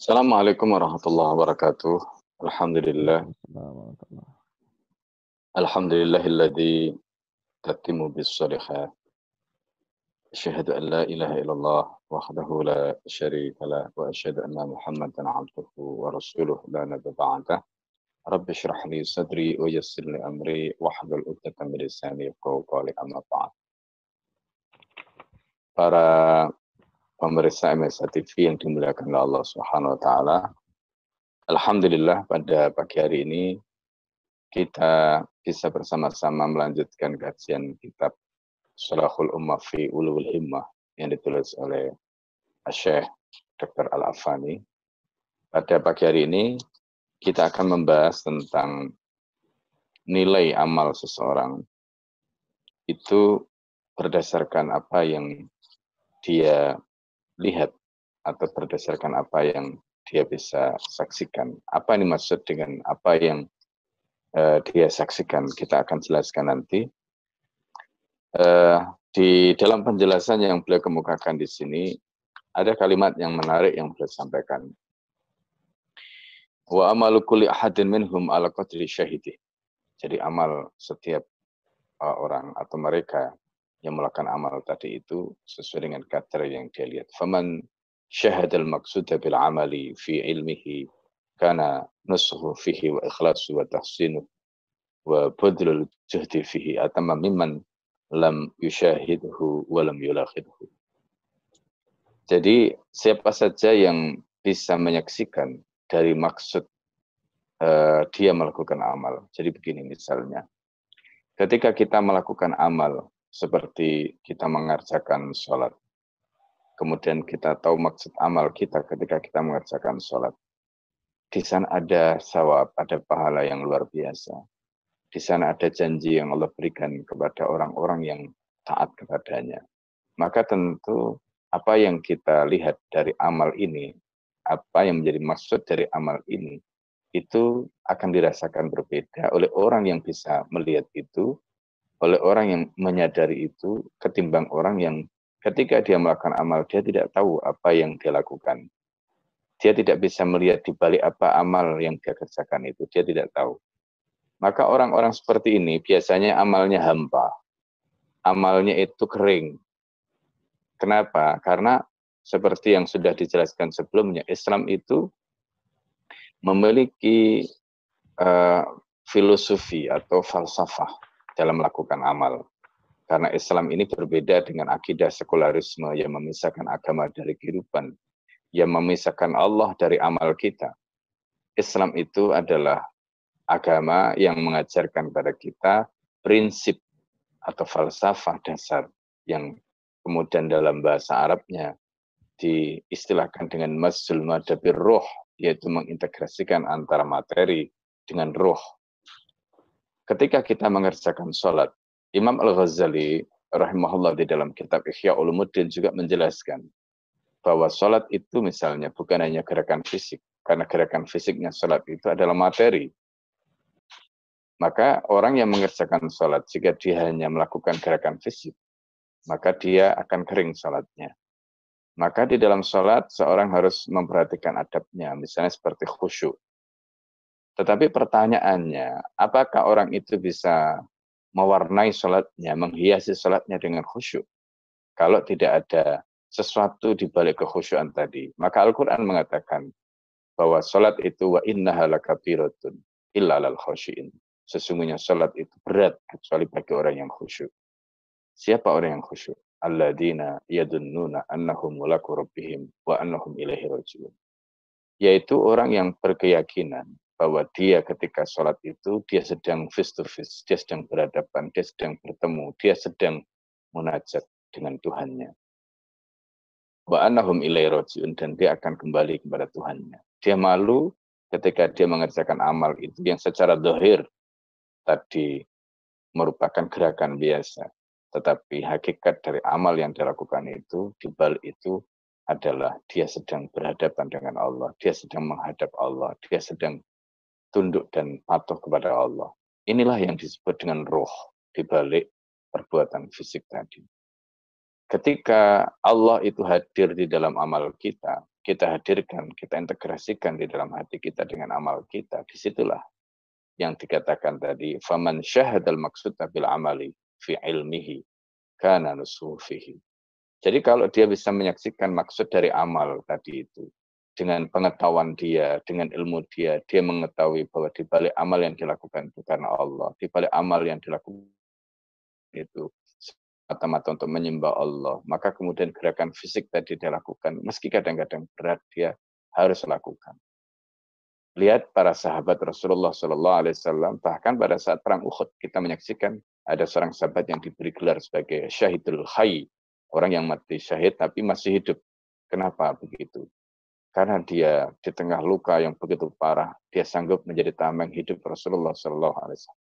السلام عليكم ورحمة الله وبركاته. الحمد لله. الحمد لله الذي تتم salihah. أشهد أن لا إله إلا الله وحده لا شريك له وأشهد أن محمدا عبده ورسوله لا نبي بعده. رب اشرح لي صدري ويسر لي أمري واحلل عقدة من لساني يفقهوا قولي أما بعد. Para pemirsa MSA TV yang dimuliakan oleh Allah Subhanahu wa taala. Alhamdulillah pada pagi hari ini kita bisa bersama-sama melanjutkan kajian kitab Salahul Ummah fi Ulul Himmah yang ditulis oleh Syekh Dr. Al-Afani. Pada pagi hari ini kita akan membahas tentang nilai amal seseorang itu berdasarkan apa yang dia lihat atau berdasarkan apa yang dia bisa saksikan. Apa ini maksud dengan apa yang uh, dia saksikan? Kita akan jelaskan nanti. Uh, di dalam penjelasan yang beliau kemukakan di sini, ada kalimat yang menarik yang beliau sampaikan. Wa amalu kulli ahadin minhum ala qadri syahidi. Jadi amal setiap uh, orang atau mereka yang melakukan amal tadi itu sesuai dengan kadar yang dia lihat. Faman syahadal maqsuda bil amali fi ilmihi kana nusuhu fihi wa ikhlasu wa tahsinu wa badlul juhdi fihi atama mimman lam yushahidhu wa lam yulakhidhu. Jadi siapa saja yang bisa menyaksikan dari maksud uh, dia melakukan amal. Jadi begini misalnya, ketika kita melakukan amal, seperti kita mengerjakan sholat. Kemudian kita tahu maksud amal kita ketika kita mengerjakan sholat. Di sana ada sawab, ada pahala yang luar biasa. Di sana ada janji yang Allah berikan kepada orang-orang yang taat kepadanya. Maka tentu apa yang kita lihat dari amal ini, apa yang menjadi maksud dari amal ini, itu akan dirasakan berbeda oleh orang yang bisa melihat itu oleh orang yang menyadari itu ketimbang orang yang ketika dia melakukan amal dia tidak tahu apa yang dia lakukan. Dia tidak bisa melihat di balik apa amal yang dia kerjakan itu, dia tidak tahu. Maka orang-orang seperti ini biasanya amalnya hampa. Amalnya itu kering. Kenapa? Karena seperti yang sudah dijelaskan sebelumnya, Islam itu memiliki uh, filosofi atau falsafah dalam melakukan amal. Karena Islam ini berbeda dengan akidah sekularisme yang memisahkan agama dari kehidupan, yang memisahkan Allah dari amal kita. Islam itu adalah agama yang mengajarkan pada kita prinsip atau falsafah dasar yang kemudian dalam bahasa Arabnya diistilahkan dengan masul madabir roh, yaitu mengintegrasikan antara materi dengan roh ketika kita mengerjakan sholat, Imam Al-Ghazali rahimahullah di dalam kitab Ihya Ulumuddin juga menjelaskan bahwa sholat itu misalnya bukan hanya gerakan fisik, karena gerakan fisiknya sholat itu adalah materi. Maka orang yang mengerjakan sholat, jika dia hanya melakukan gerakan fisik, maka dia akan kering sholatnya. Maka di dalam sholat, seorang harus memperhatikan adabnya, misalnya seperti khusyuk. Tetapi pertanyaannya, apakah orang itu bisa mewarnai sholatnya, menghiasi sholatnya dengan khusyuk? Kalau tidak ada sesuatu di balik kekhusyuan tadi. Maka Al-Quran mengatakan bahwa sholat itu wa inna halakabiratun illa lal khusyin. Sesungguhnya sholat itu berat kecuali bagi orang yang khusyuk. Siapa orang yang khusyuk? Alladzina yadunnuna annahum mulaku rabbihim wa annahum ilaihi rajiun. Yaitu orang yang berkeyakinan bahwa dia ketika sholat itu dia sedang face to face, dia sedang berhadapan, dia sedang bertemu, dia sedang munajat dengan Tuhannya. Wa annahum ilai rojiun dan dia akan kembali kepada Tuhannya. Dia malu ketika dia mengerjakan amal itu yang secara dohir tadi merupakan gerakan biasa. Tetapi hakikat dari amal yang dilakukan itu, di balik itu adalah dia sedang berhadapan dengan Allah, dia sedang menghadap Allah, dia sedang tunduk dan patuh kepada Allah. Inilah yang disebut dengan roh di balik perbuatan fisik tadi. Ketika Allah itu hadir di dalam amal kita, kita hadirkan, kita integrasikan di dalam hati kita dengan amal kita. Di situlah yang dikatakan tadi, faman syahadal maksud bil amali fi ilmihi kana nusufihi. Jadi kalau dia bisa menyaksikan maksud dari amal tadi itu, dengan pengetahuan dia, dengan ilmu dia, dia mengetahui bahwa di balik amal yang dilakukan itu karena Allah, di balik amal yang dilakukan itu mata-mata untuk menyembah Allah, maka kemudian gerakan fisik tadi dia lakukan, meski kadang-kadang berat dia harus lakukan. Lihat para sahabat Rasulullah Shallallahu Alaihi Wasallam, bahkan pada saat perang Uhud kita menyaksikan ada seorang sahabat yang diberi gelar sebagai syahidul hayy, orang yang mati syahid tapi masih hidup. Kenapa begitu? Karena dia di tengah luka yang begitu parah, dia sanggup menjadi tameng hidup Rasulullah Shallallahu Alaihi Wasallam.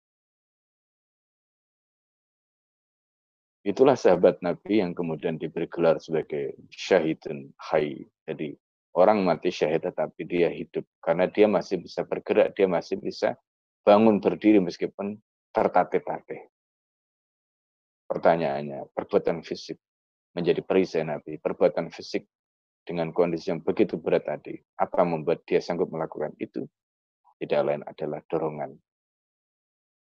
Itulah sahabat Nabi yang kemudian diberi gelar sebagai syahidun hai. Jadi orang mati syahid tetapi dia hidup karena dia masih bisa bergerak, dia masih bisa bangun berdiri meskipun tertatih-tatih. Pertanyaannya, perbuatan fisik menjadi perisai Nabi, perbuatan fisik dengan kondisi yang begitu berat tadi, apa membuat dia sanggup melakukan itu? Tidak lain adalah dorongan.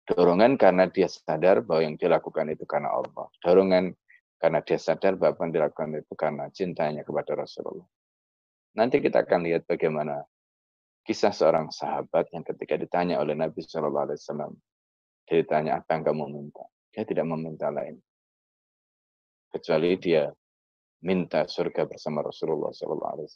Dorongan karena dia sadar bahwa yang dilakukan itu karena Allah. Dorongan karena dia sadar bahwa yang dilakukan itu karena cintanya kepada Rasulullah. Nanti kita akan lihat bagaimana kisah seorang sahabat yang ketika ditanya oleh Nabi Shallallahu Alaihi Wasallam, dia ditanya apa yang kamu minta, dia tidak meminta lain kecuali dia minta surga bersama Rasulullah SAW.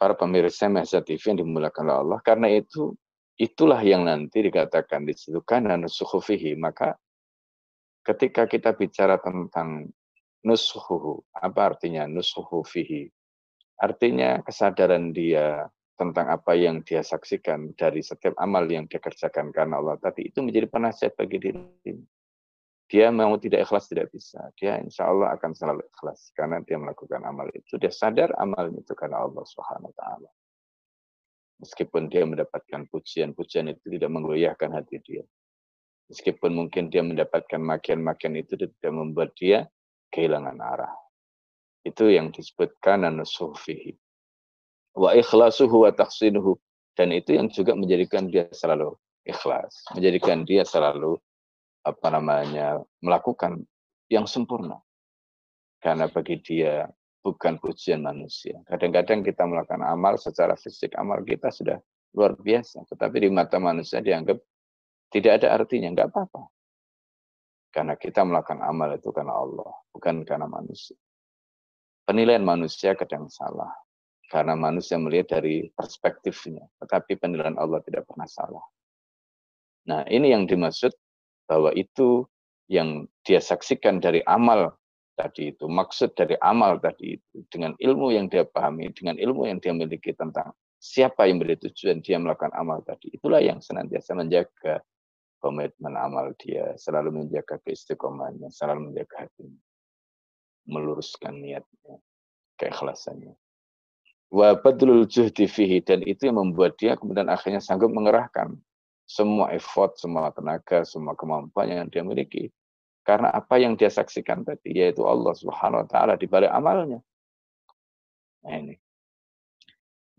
Para pemirsa Mahza TV yang dimulakan oleh Allah, karena itu itulah yang nanti dikatakan di situ karena nusuhufihi. Maka ketika kita bicara tentang nusuhu, apa artinya nusuhufihi? Artinya kesadaran dia tentang apa yang dia saksikan dari setiap amal yang dia kerjakan karena Allah tadi itu menjadi penasihat bagi diri dia mau tidak ikhlas tidak bisa. Dia insya Allah akan selalu ikhlas karena dia melakukan amal itu. Dia sadar amal itu karena Allah Subhanahu Wa Taala. Meskipun dia mendapatkan pujian-pujian itu tidak menggoyahkan hati dia. Meskipun mungkin dia mendapatkan makian-makian itu tidak membuat dia kehilangan arah. Itu yang disebutkan nusufihi. Wa ikhlasuhu wa taksinuhu. Dan itu yang juga menjadikan dia selalu ikhlas. Menjadikan dia selalu apa namanya melakukan yang sempurna karena bagi dia bukan pujian manusia. Kadang-kadang kita melakukan amal secara fisik, amal kita sudah luar biasa. Tetapi di mata manusia dianggap tidak ada artinya, nggak apa-apa. Karena kita melakukan amal itu karena Allah, bukan karena manusia. Penilaian manusia kadang salah. Karena manusia melihat dari perspektifnya. Tetapi penilaian Allah tidak pernah salah. Nah ini yang dimaksud bahwa itu yang dia saksikan dari amal tadi itu, maksud dari amal tadi itu, dengan ilmu yang dia pahami, dengan ilmu yang dia miliki tentang siapa yang beri tujuan dia melakukan amal tadi, itulah yang senantiasa menjaga komitmen amal dia, selalu menjaga keistiqomahannya, selalu menjaga hatinya, meluruskan niatnya, keikhlasannya. Wa badlul juhdi fihi, dan itu yang membuat dia kemudian akhirnya sanggup mengerahkan semua effort, semua tenaga, semua kemampuan yang dia miliki. Karena apa yang dia saksikan tadi, yaitu Allah Subhanahu wa taala di balik amalnya. Nah ini.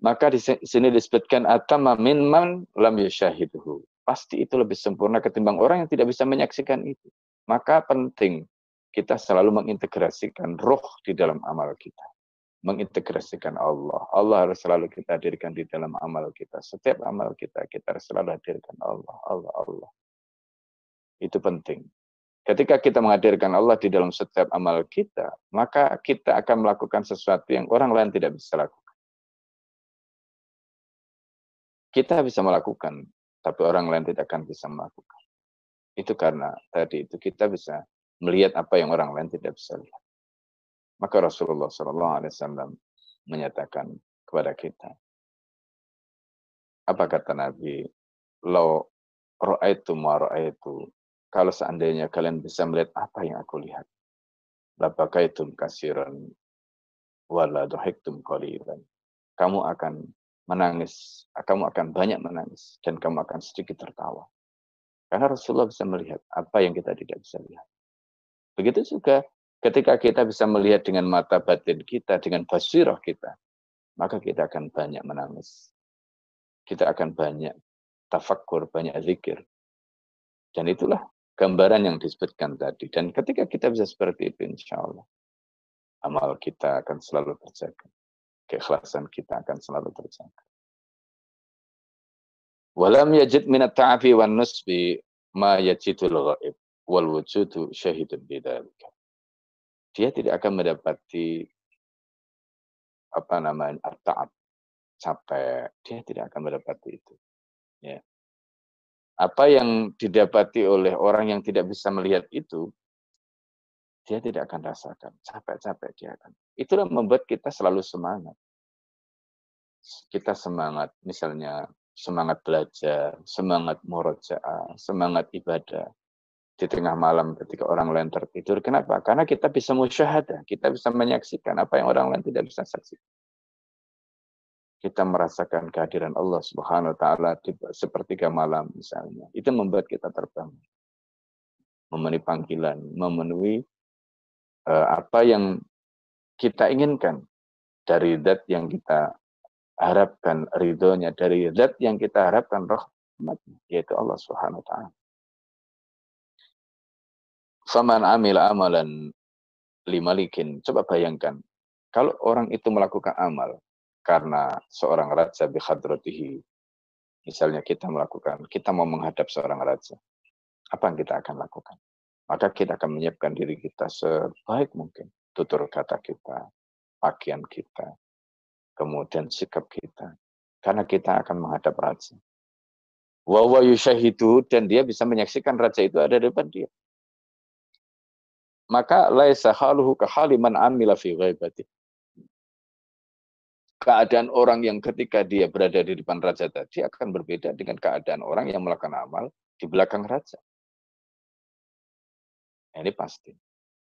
Maka di sini disebutkan atama minman lam yushahiduhu. Pasti itu lebih sempurna ketimbang orang yang tidak bisa menyaksikan itu. Maka penting kita selalu mengintegrasikan roh di dalam amal kita mengintegrasikan Allah. Allah harus selalu kita hadirkan di dalam amal kita. Setiap amal kita, kita harus selalu hadirkan Allah, Allah, Allah. Itu penting. Ketika kita menghadirkan Allah di dalam setiap amal kita, maka kita akan melakukan sesuatu yang orang lain tidak bisa lakukan. Kita bisa melakukan, tapi orang lain tidak akan bisa melakukan. Itu karena tadi itu kita bisa melihat apa yang orang lain tidak bisa lihat. Maka Rasulullah Sallallahu Alaihi Wasallam menyatakan kepada kita, apa kata Nabi? Lo ro'aitu ma ro'aitu. Kalau seandainya kalian bisa melihat apa yang aku lihat. Labakaitum kasiran wala dohiktum qalilan. Kamu akan menangis, kamu akan banyak menangis dan kamu akan sedikit tertawa. Karena Rasulullah bisa melihat apa yang kita tidak bisa lihat. Begitu juga Ketika kita bisa melihat dengan mata batin kita, dengan basirah kita, maka kita akan banyak menangis. Kita akan banyak tafakkur, banyak zikir. Dan itulah gambaran yang disebutkan tadi. Dan ketika kita bisa seperti itu, insya Allah, amal kita akan selalu terjaga. Keikhlasan kita akan selalu terjaga. Walam yajid minat ta'afi wan nusbi ma yajidul ghaib wal wujudu syahidun bidzalika dia tidak akan mendapati apa namanya taat capek dia tidak akan mendapati itu ya. Apa yang didapati oleh orang yang tidak bisa melihat itu dia tidak akan rasakan. Capek-capek dia akan. Itulah membuat kita selalu semangat. Kita semangat misalnya semangat belajar semangat murojaah semangat ibadah di tengah malam ketika orang lain tertidur. Kenapa? Karena kita bisa musyahadah, kita bisa menyaksikan apa yang orang lain tidak bisa saksikan. Kita merasakan kehadiran Allah Subhanahu wa taala di sepertiga malam misalnya. Itu membuat kita terbang. Memenuhi panggilan, memenuhi uh, apa yang kita inginkan dari zat yang kita harapkan ridhonya, dari zat yang kita harapkan rahmatnya, yaitu Allah Subhanahu wa taala. Faman amil amalan limalikin. Coba bayangkan. Kalau orang itu melakukan amal karena seorang raja bihadrotihi. Misalnya kita melakukan, kita mau menghadap seorang raja. Apa yang kita akan lakukan? Maka kita akan menyiapkan diri kita sebaik mungkin. Tutur kata kita, pakaian kita, kemudian sikap kita. Karena kita akan menghadap raja. Wawa yushahidu dan dia bisa menyaksikan raja itu ada di depan dia maka laisa haluhu kahaliman amila fi ghaibati. Keadaan orang yang ketika dia berada di depan raja tadi akan berbeda dengan keadaan orang yang melakukan amal di belakang raja. Ini pasti.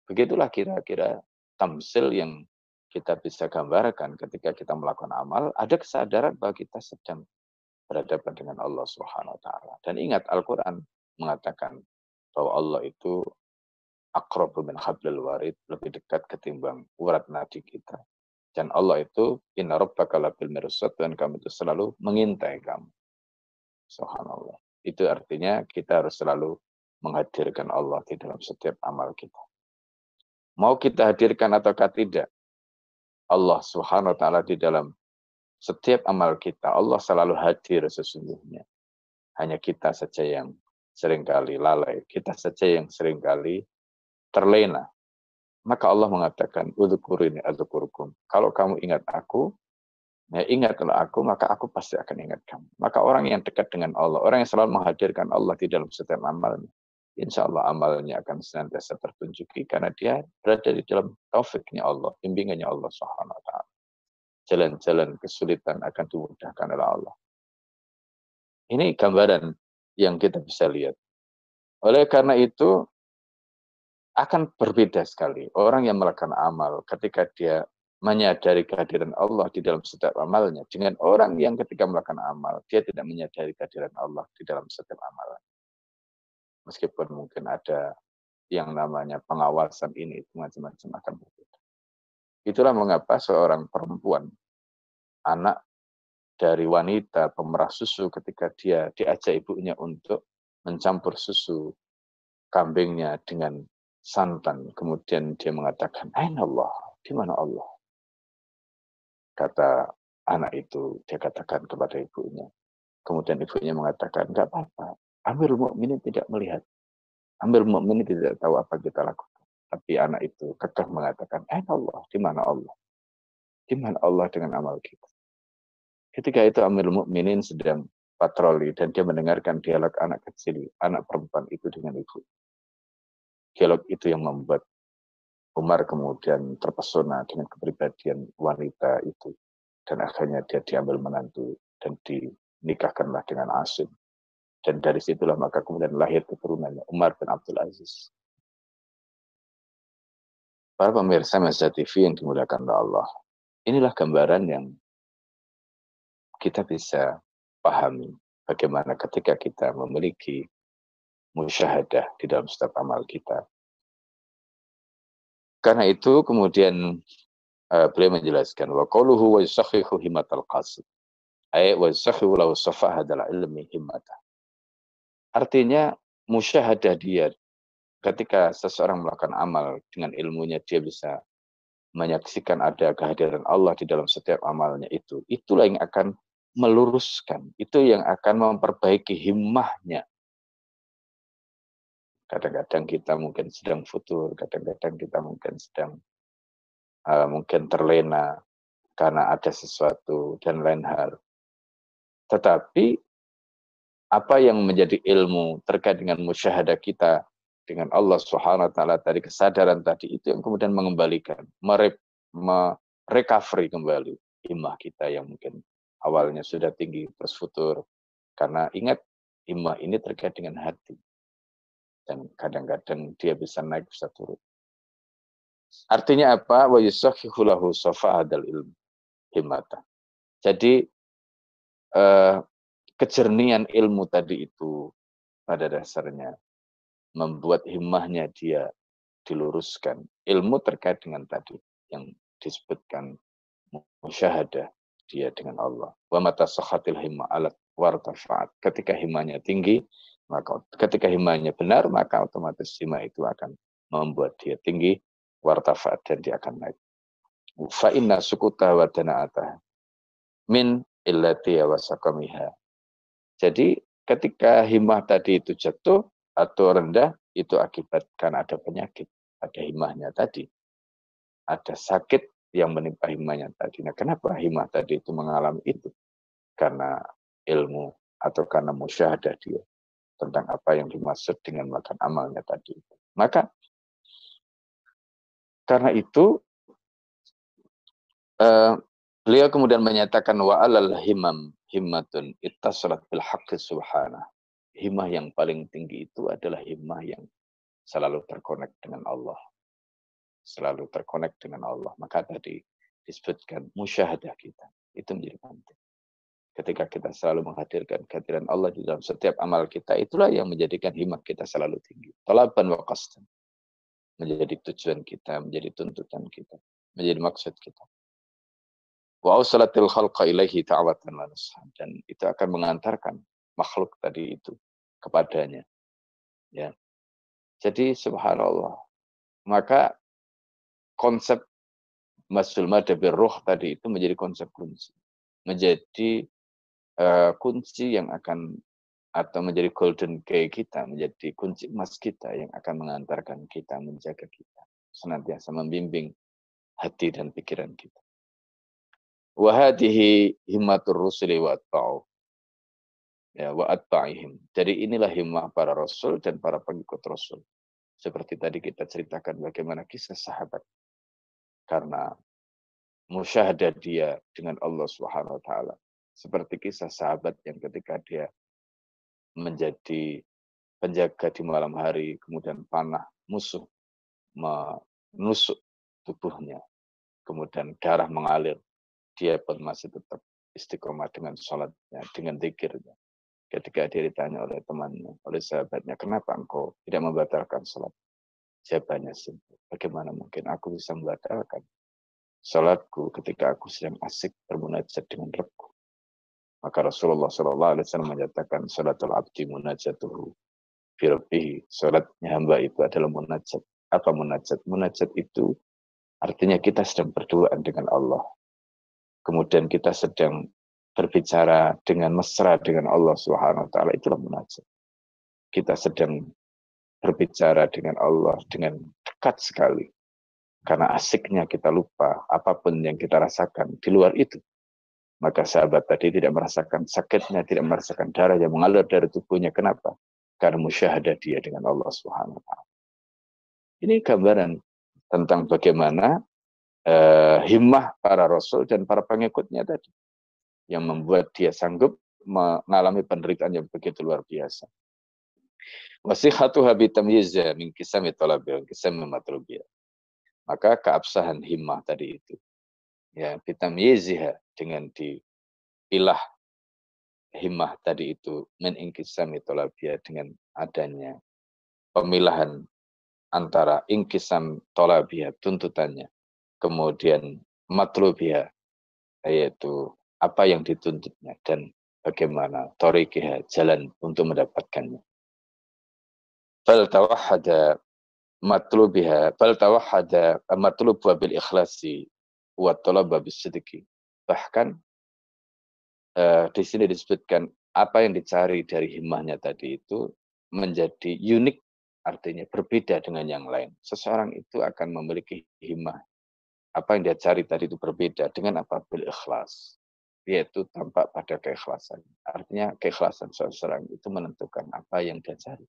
Begitulah kira-kira tamsil yang kita bisa gambarkan ketika kita melakukan amal, ada kesadaran bahwa kita sedang berhadapan dengan Allah Subhanahu wa taala. Dan ingat Al-Qur'an mengatakan bahwa Allah itu akrabu min hablil warid, lebih dekat ketimbang urat nadi kita. Dan Allah itu inna rabbaka labil mirsad dan kamu itu selalu mengintai kamu. Subhanallah. Itu artinya kita harus selalu menghadirkan Allah di dalam setiap amal kita. Mau kita hadirkan ataukah tidak, Allah Subhanahu wa taala di dalam setiap amal kita, Allah selalu hadir sesungguhnya. Hanya kita saja yang sering kali lalai, kita saja yang sering kali terlena. Maka Allah mengatakan, Udhukurini adhukurukum. Kalau kamu ingat aku, ya ingatlah aku, maka aku pasti akan ingat kamu. Maka orang yang dekat dengan Allah, orang yang selalu menghadirkan Allah di dalam setiap amalnya, insya Allah amalnya akan senantiasa tertunjuki karena dia berada di dalam taufiknya Allah, bimbingannya Allah Subhanahu wa taala. Jalan-jalan kesulitan akan dimudahkan oleh Allah. Ini gambaran yang kita bisa lihat. Oleh karena itu, akan berbeda sekali. Orang yang melakukan amal ketika dia menyadari kehadiran Allah di dalam setiap amalnya dengan orang yang ketika melakukan amal dia tidak menyadari kehadiran Allah di dalam setiap amalan. Meskipun mungkin ada yang namanya pengawasan ini macam-macam akan berbeda. Itulah mengapa seorang perempuan anak dari wanita pemerah susu ketika dia diajak ibunya untuk mencampur susu kambingnya dengan santan. Kemudian dia mengatakan, Aina Allah, di mana Allah? Kata anak itu, dia katakan kepada ibunya. Kemudian ibunya mengatakan, enggak apa-apa. Amir mukminin tidak melihat. Amir mukminin tidak tahu apa kita lakukan. Tapi anak itu kekeh mengatakan, Aina Allah, di mana Allah? Di mana Allah dengan amal kita? Ketika itu Amir Mukminin sedang patroli dan dia mendengarkan dialog anak kecil, anak perempuan itu dengan ibu dialog itu yang membuat Umar kemudian terpesona dengan kepribadian wanita itu. Dan akhirnya dia diambil menantu dan dinikahkanlah dengan Asim. Dan dari situlah maka kemudian lahir keturunannya Umar bin Abdul Aziz. Para pemirsa Masa TV yang dimuliakan oleh Allah. Inilah gambaran yang kita bisa pahami bagaimana ketika kita memiliki musyahadah di dalam setiap amal kita. Karena itu kemudian uh, beliau menjelaskan wa qawluhu wa yusakhihu himatal qasid. Ay wa yusakhihu lahu safahadal ilmi himmata. Artinya musyahadah dia ketika seseorang melakukan amal dengan ilmunya dia bisa menyaksikan ada kehadiran Allah di dalam setiap amalnya itu. Itulah yang akan meluruskan, itu yang akan memperbaiki himmahnya. Kadang-kadang kita mungkin sedang futur, kadang-kadang kita mungkin sedang uh, mungkin terlena karena ada sesuatu dan lain hal. Tetapi apa yang menjadi ilmu terkait dengan musyahadah kita dengan Allah Subhanahu wa taala tadi kesadaran tadi itu yang kemudian mengembalikan, mere, merecovery kembali imah kita yang mungkin awalnya sudah tinggi terus futur. Karena ingat imah ini terkait dengan hati. Dan kadang-kadang dia bisa naik bisa turun. Artinya apa? Wa yusakhihu lahu safa'adal ilm himata. Jadi eh, kejernian ilmu tadi itu pada dasarnya membuat himmahnya dia diluruskan. Ilmu terkait dengan tadi yang disebutkan musyahadah dia dengan Allah. Wa mata sakhatil himma alat wartafa'at. Ketika himmahnya tinggi, maka ketika himmahnya benar, maka otomatis himmah itu akan membuat dia tinggi, wartafa'at dan dia akan naik. Fa inna sukuta wa dana'ata min illati wa sakamiha. Jadi ketika himmah tadi itu jatuh, atau rendah itu akibat karena ada penyakit pada himahnya tadi. Ada sakit yang menimpa himahnya tadi. Nah, kenapa himah tadi itu mengalami itu? Karena ilmu atau karena musyahadah dia tentang apa yang dimaksud dengan makan amalnya tadi. Maka karena itu uh, beliau kemudian menyatakan wa alal himam himmatun ittasalat bil haqqi subhanah himmah yang paling tinggi itu adalah himmah yang selalu terkonek dengan Allah. Selalu terkonek dengan Allah. Maka tadi disebutkan musyahadah kita. Itu menjadi penting. Ketika kita selalu menghadirkan kehadiran Allah di dalam setiap amal kita, itulah yang menjadikan himmah kita selalu tinggi. Talaban wa qasdan. Menjadi tujuan kita, menjadi tuntutan kita, menjadi maksud kita. Wa ausalatil khalqa ilaihi ta'awatan Dan itu akan mengantarkan makhluk tadi itu kepadanya. Ya. Jadi subhanallah. Maka konsep masul madabir roh tadi itu menjadi konsep kunci. Menjadi uh, kunci yang akan atau menjadi golden key kita, menjadi kunci emas kita yang akan mengantarkan kita, menjaga kita, senantiasa membimbing hati dan pikiran kita. Wahadihi himmatur rusuli wa ya wa atba'ihim. Jadi inilah himmah para rasul dan para pengikut rasul. Seperti tadi kita ceritakan bagaimana kisah sahabat. Karena musyahadah dia dengan Allah Subhanahu wa taala. Seperti kisah sahabat yang ketika dia menjadi penjaga di malam hari, kemudian panah musuh menusuk tubuhnya, kemudian darah mengalir, dia pun masih tetap istiqomah dengan sholatnya, dengan zikirnya ketika dia ditanya oleh temannya, oleh sahabatnya, kenapa engkau tidak membatalkan sholat? Jawabannya simpel, bagaimana mungkin aku bisa membatalkan sholatku ketika aku sedang asik bermunajat dengan Rabbku. Maka Rasulullah SAW menyatakan sholatul abdi munajatuhu firbihi. Sholatnya hamba itu adalah munajat. Apa munajat? Munajat itu artinya kita sedang berduaan dengan Allah. Kemudian kita sedang berbicara dengan mesra dengan Allah Subhanahu wa taala itulah munajat. Kita sedang berbicara dengan Allah dengan dekat sekali. Karena asiknya kita lupa apa pun yang kita rasakan di luar itu. Maka sahabat tadi tidak merasakan sakitnya, tidak merasakan darah yang mengalir dari tubuhnya. Kenapa? Karena musyahadah dia dengan Allah Subhanahu wa taala. Ini gambaran tentang bagaimana uh, himmah para rasul dan para pengikutnya tadi yang membuat dia sanggup mengalami penderitaan yang begitu luar biasa. Wasihatu habitam yizya min kisami talabil, kisami matlubiyah. Maka keabsahan himmah tadi itu. Ya, bitam yiziha dengan dipilah himmah tadi itu min inkisami talabiyah dengan adanya pemilahan antara ingkisam tolabiyah tuntutannya, kemudian matlubiyah yaitu apa yang dituntutnya dan bagaimana torikiha jalan untuk mendapatkannya. Fal tawahada matlubiha fal tawahada matlub bil ikhlasi Bahkan uh, di sini disebutkan apa yang dicari dari himmahnya tadi itu menjadi unik artinya berbeda dengan yang lain. Seseorang itu akan memiliki himmah. Apa yang dia cari tadi itu berbeda dengan apa bil ikhlas. Yaitu tampak pada keikhlasan. Artinya keikhlasan seseorang itu menentukan apa yang dia cari.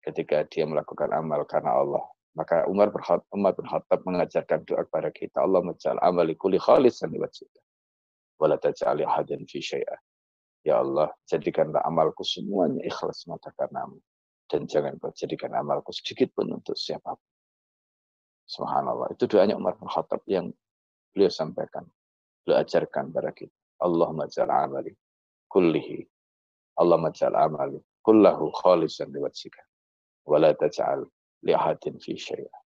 Ketika dia melakukan amal karena Allah. Maka Umar bin Umar bin Khattab mengajarkan doa kepada kita. Allah menjal amali kuli khalisan liwajhika wala taj'ali ahadan fi syai'ah. Ya Allah, jadikanlah amalku semuanya ikhlas mata karenamu. Dan jangan kau jadikan amalku sedikit pun untuk siapa pun. Subhanallah. Itu doanya Umar bin Khattab yang beliau sampaikan. Beliau ajarkan kepada kita. Allah majal amali kullihi. Allah majal amali kullahu khalisan liwajhika. Wala taj'al li'ahadin fi syai'ah.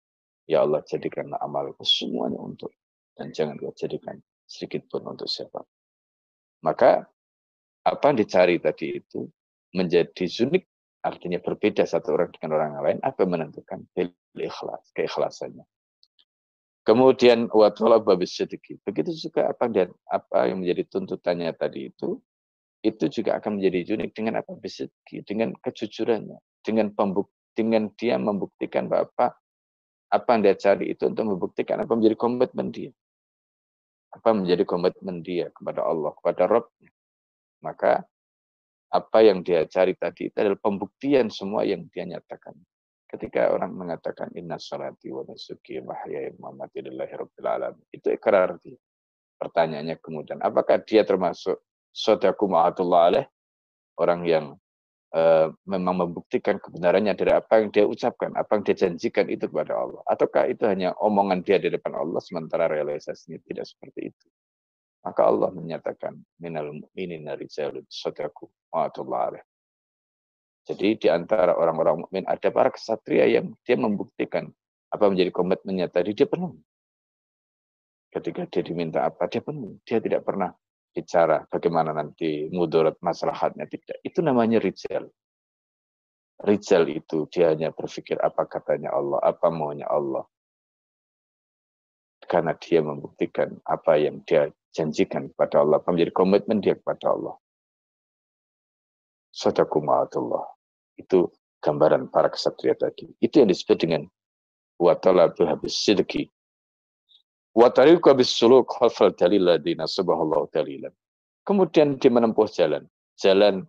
Ya Allah, jadikanlah amalku semuanya untuk dan jangan kau jadikan sedikit pun untuk siapa. Maka apa yang dicari tadi itu menjadi unik, artinya berbeda satu orang dengan orang lain, apa yang menentukan ikhlas, keikhlasannya. Kemudian watwala babis sedikit. Begitu juga apa dan apa yang menjadi tuntutannya tadi itu, itu juga akan menjadi unik dengan apa bisedki, dengan kejujurannya, dengan pembuk, dengan dia membuktikan bahwa apa, apa yang dia cari itu untuk membuktikan apa menjadi komitmen dia apa menjadi komitmen dia kepada Allah, kepada Rabbnya. Maka apa yang dia cari tadi itu adalah pembuktian semua yang dia nyatakan. Ketika orang mengatakan inna salati wa nusuki wa wa mamati rabbil itu ikrar dia. Pertanyaannya kemudian, apakah dia termasuk sodaku ma'atullah alaih? Orang yang uh, memang membuktikan kebenarannya dari apa yang dia ucapkan, apa yang dia janjikan itu kepada Allah. Ataukah itu hanya omongan dia di depan Allah sementara realisasinya tidak seperti itu. Maka Allah menyatakan minal mu'minina rijalun sadaku ma'atullah Jadi di antara orang-orang mukmin ada para kesatria yang dia membuktikan apa menjadi komitmennya tadi dia penuh. Ketika dia diminta apa dia penuh. Dia tidak pernah bicara bagaimana nanti mudarat maslahatnya tidak. Itu namanya rijal. Rijal itu dia hanya berpikir apa katanya Allah, apa maunya Allah. Karena dia membuktikan apa yang dia janjikan kepada Allah, menjadi komitmen dia kepada Allah. Sadakuma'atullah. Itu gambaran para kesatria tadi. Itu yang disebut dengan watala habis sidki Wa tariqu suluk khalfal dalil ladina subhanallahu dalilan. Kemudian dia menempuh jalan. Jalan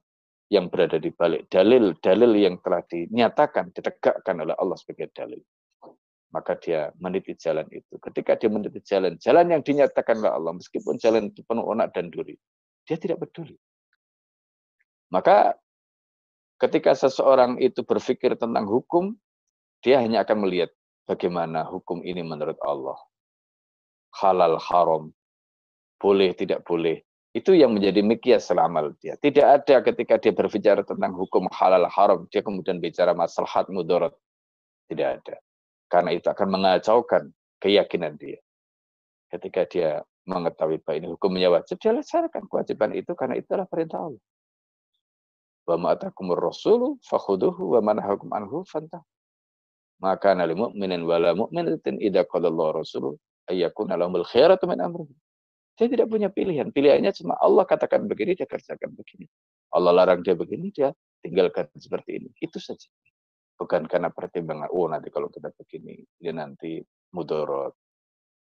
yang berada di balik dalil-dalil yang telah dinyatakan, ditegakkan oleh Allah sebagai dalil. Maka dia meniti jalan itu. Ketika dia meniti jalan, jalan yang dinyatakan oleh Allah, meskipun jalan itu penuh onak dan duri, dia tidak peduli. Maka ketika seseorang itu berpikir tentang hukum, dia hanya akan melihat bagaimana hukum ini menurut Allah halal haram, boleh tidak boleh. Itu yang menjadi mikyas selamal dia. Tidak ada ketika dia berbicara tentang hukum halal haram, dia kemudian bicara maslahat mudarat. Tidak ada. Karena itu akan mengacaukan keyakinan dia. Ketika dia mengetahui bahwa ini hukumnya wajib, dia laksanakan kewajiban itu karena itulah perintah Allah. Wa ma'atakumur rasulu fakhuduhu wa anhu fantah. Maka nali mu'minin wala mu'minatin idha qadallahu rasuluh ayyakun alamul khairatu min amrihi. Dia tidak punya pilihan. Pilihannya cuma Allah katakan begini, dia kerjakan begini. Allah larang dia begini, dia tinggalkan seperti ini. Itu saja. Bukan karena pertimbangan, oh nanti kalau kita begini, dia nanti mudorot.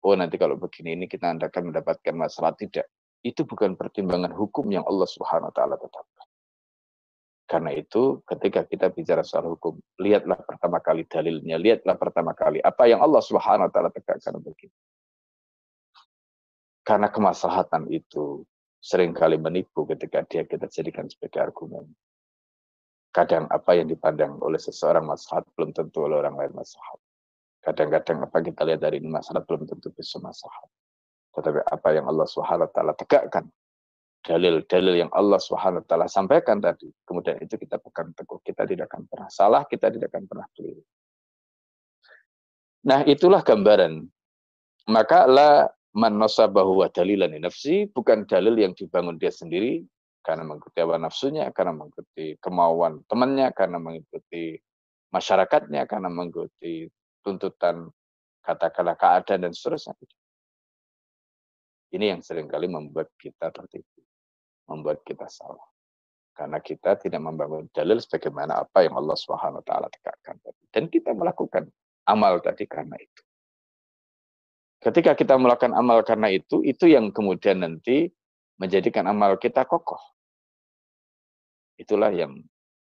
Oh nanti kalau begini, ini kita akan mendapatkan masalah. Tidak. Itu bukan pertimbangan hukum yang Allah subhanahu ta'ala tetapkan. Karena itu ketika kita bicara soal hukum, lihatlah pertama kali dalilnya, lihatlah pertama kali apa yang Allah Subhanahu wa taala tegakkan begitu. Karena kemaslahatan itu sering kali menipu ketika dia kita jadikan sebagai argumen. Kadang apa yang dipandang oleh seseorang maslahat belum tentu oleh orang lain maslahat. Kadang-kadang apa kita lihat dari ini masalah belum tentu bisa maslahat. Tetapi apa yang Allah Subhanahu wa taala tegakkan dalil-dalil yang Allah Subhanahu wa taala sampaikan tadi, kemudian itu kita pegang teguh, kita tidak akan pernah salah, kita tidak akan pernah keliru. Nah, itulah gambaran. Maka la man nasabahu wa dalilan nafsi bukan dalil yang dibangun dia sendiri karena mengikuti hawa nafsunya, karena mengikuti kemauan temannya, karena mengikuti masyarakatnya, karena mengikuti tuntutan katakanlah keadaan dan seterusnya. Ini yang sering kali membuat kita tertipu, membuat kita salah. Karena kita tidak membangun dalil sebagaimana apa yang Allah Subhanahu wa taala tegakkan tadi. Dan kita melakukan amal tadi karena itu. Ketika kita melakukan amal karena itu, itu yang kemudian nanti menjadikan amal kita kokoh. Itulah yang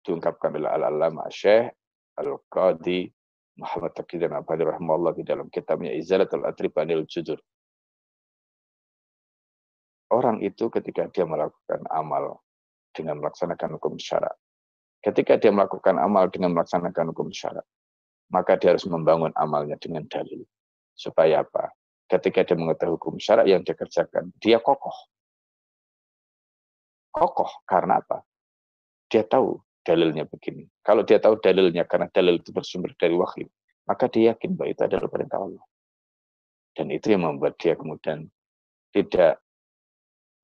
diungkapkan oleh Al-Allamah Syekh Al-Qadi Muhammad Taqi dan Abadi Rahimahullah di dalam kitabnya Izalatul Atribanil Jujur. Orang itu ketika dia melakukan amal dengan melaksanakan hukum syarak. Ketika dia melakukan amal dengan melaksanakan hukum syarak, maka dia harus membangun amalnya dengan dalil. Supaya apa? Ketika dia mengetahui hukum syarak yang dia kerjakan, dia kokoh. Kokoh karena apa? Dia tahu dalilnya begini. Kalau dia tahu dalilnya karena dalil itu bersumber dari wahyu, maka dia yakin bahwa itu adalah perintah Allah. Dan itu yang membuat dia kemudian tidak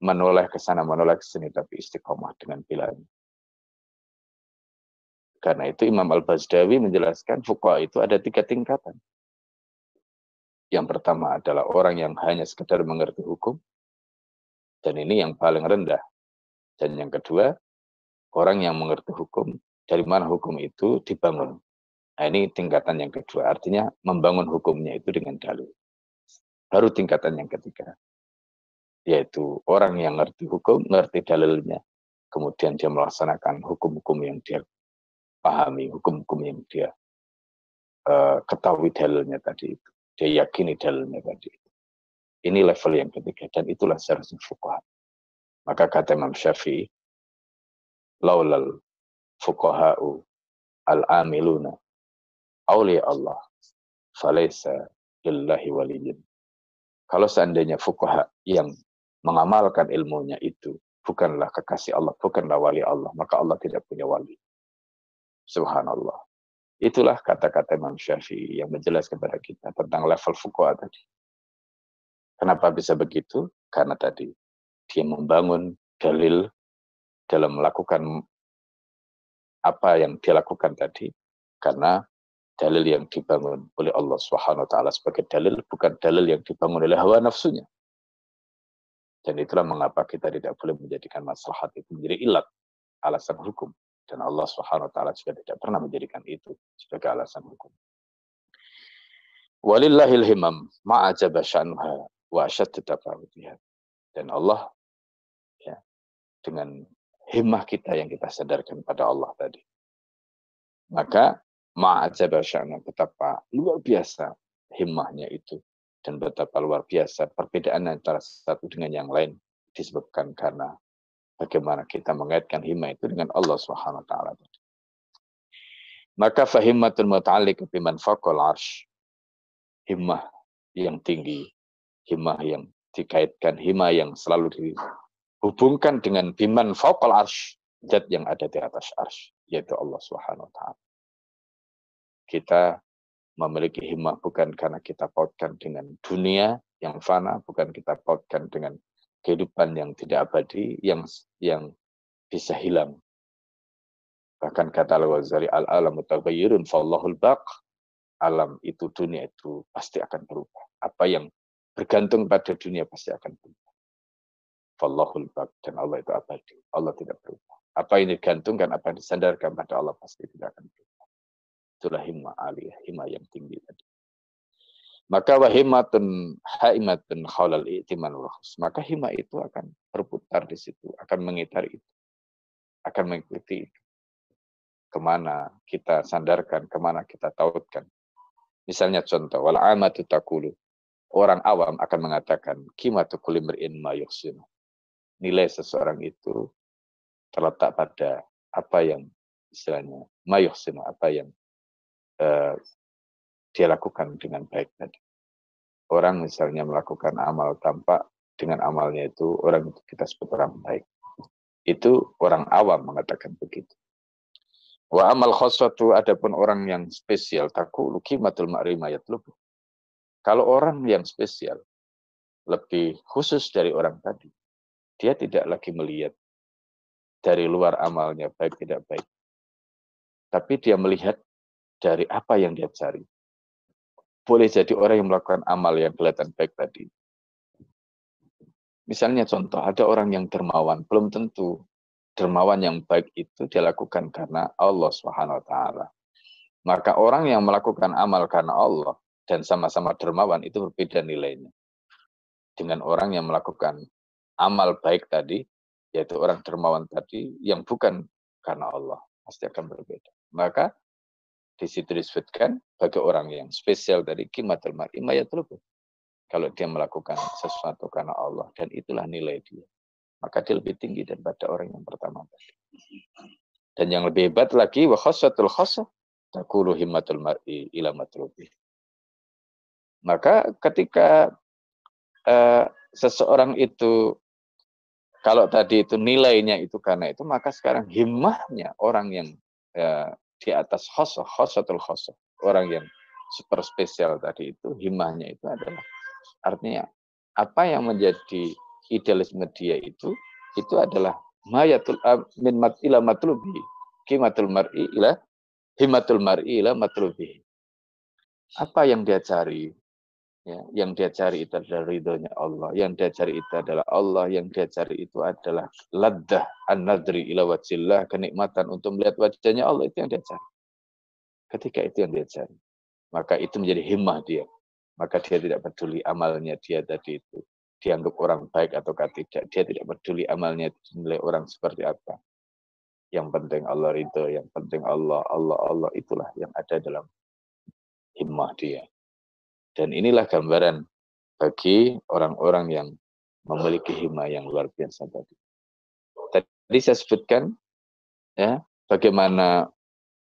menoleh ke sana, menoleh ke sini, tapi istiqomah dengan pilihan. Karena itu Imam Al-Bazdawi menjelaskan fuqaha itu ada tiga tingkatan. Yang pertama adalah orang yang hanya sekedar mengerti hukum, dan ini yang paling rendah. Dan yang kedua, orang yang mengerti hukum, dari mana hukum itu dibangun. Nah ini tingkatan yang kedua, artinya membangun hukumnya itu dengan dalil. Baru tingkatan yang ketiga, yaitu orang yang ngerti hukum, ngerti dalilnya, kemudian dia melaksanakan hukum-hukum yang dia pahami, hukum-hukum yang dia uh, ketahui dalilnya tadi itu dia yakini dalilnya tadi. Ini level yang ketiga dan itulah seharusnya fuqaha. Maka kata Imam Syafi'i, laulal fuqaha'u al-amiluna awliya Allah falaysa lillahi waliyin. Kalau seandainya fuqaha yang mengamalkan ilmunya itu bukanlah kekasih Allah, bukanlah wali Allah, maka Allah tidak punya wali. Subhanallah. Itulah kata-kata Imam Syafi'i yang menjelaskan kepada kita tentang level fuqaha tadi. Kenapa bisa begitu? Karena tadi dia membangun dalil dalam melakukan apa yang dia lakukan tadi karena dalil yang dibangun oleh Allah Subhanahu wa taala sebagai dalil bukan dalil yang dibangun oleh hawa nafsunya. Dan itulah mengapa kita tidak boleh menjadikan maslahat itu menjadi ilat alasan hukum. Dan Allah Subhanahu wa taala juga tidak pernah menjadikan itu sebagai alasan hukum. Walillahil himam ma'ajaba sya'nuha wa. Dan Allah ya dengan himmah kita yang kita sadarkan pada Allah tadi. Maka ma'ajaba sya'nuha betapa luar biasa himmahnya itu dan betapa luar biasa perbedaan antara satu dengan yang lain disebabkan karena Bagaimana kita mengaitkan himmah itu dengan Allah Subhanahu wa taala Maka fahimmatul muta'alliq biman faqal arsh. Himmah yang tinggi, himmah yang dikaitkan, himmah yang selalu dihubungkan dengan biman faqal arsh, zat yang ada di atas arsh, yaitu Allah Subhanahu wa taala. Kita memiliki himmah bukan karena kita pautkan dengan dunia yang fana, bukan kita pautkan dengan kehidupan yang tidak abadi yang yang bisa hilang. Bahkan kata Al-Ghazali, al-alam mutaghayyirun fallahul baq. Alam itu dunia itu pasti akan berubah. Apa yang bergantung pada dunia pasti akan berubah. Fallahul baq dan Allah itu abadi. Allah tidak berubah. Apa yang digantungkan, apa yang disandarkan pada Allah pasti tidak akan berubah. Itulah himmah aliyah, himmah yang tinggi tadi. Maka wahimatun haimatun khalal i'timan. Maka hima itu akan berputar di situ, akan mengitar itu. Akan mengikuti itu. Ke mana kita sandarkan, ke mana kita tautkan. Misalnya contoh, wal amatu takulu. Orang awam akan mengatakan, kimatu kulimri'in ma yuhsinu. Nilai seseorang itu terletak pada apa yang istilahnya mayuhsinu, apa yang uh, dia lakukan dengan baik tadi. Orang misalnya melakukan amal tanpa dengan amalnya itu orang itu kita sebut orang baik. Itu orang awam mengatakan begitu. Wa amal khoswatu adapun orang yang spesial takulu kimatul ma'rimayat lubuh. Kalau orang yang spesial lebih khusus dari orang tadi, dia tidak lagi melihat dari luar amalnya baik tidak baik. Tapi dia melihat dari apa yang dia cari. Boleh jadi orang yang melakukan amal yang kelihatan baik tadi. Misalnya contoh, ada orang yang dermawan, belum tentu dermawan yang baik itu dia lakukan karena Allah taala. Maka orang yang melakukan amal karena Allah dan sama-sama dermawan itu berbeda nilainya. Dengan orang yang melakukan amal baik tadi, yaitu orang dermawan tadi yang bukan karena Allah, pasti akan berbeda. Maka di situ disebutkan bagi orang yang spesial dari kimatul mar'i Kalau dia melakukan sesuatu karena Allah dan itulah nilai dia maka dia lebih tinggi daripada orang yang pertama tadi. Dan yang lebih hebat lagi wa khassatul khassa takulu himmatul mar'i ila. Maka ketika uh, seseorang itu kalau tadi itu nilainya itu karena itu maka sekarang himmahnya orang yang uh, di atas khosoh, khosatul khosoh, orang yang super spesial tadi itu himmahnya itu adalah artinya apa yang menjadi idealisme dia itu itu adalah mayatul min mat ila matlubi kimatul mar'i ila himatul mar'i ila matlubi apa yang dia cari ya, yang dia cari itu adalah ridhonya Allah yang dia cari itu adalah Allah yang dia cari itu adalah laddah an-nadri ila wajillah kenikmatan untuk melihat wajahnya Allah itu yang dia cari ketika itu yang dia cari maka itu menjadi himmah dia maka dia tidak peduli amalnya dia tadi itu dianggap orang baik atau tidak. Dia tidak peduli amalnya dinilai orang seperti apa. Yang penting Allah ridho, yang penting Allah, Allah, Allah itulah yang ada dalam himmah dia. Dan inilah gambaran bagi orang-orang yang memiliki himmah yang luar biasa tadi. Tadi saya sebutkan ya bagaimana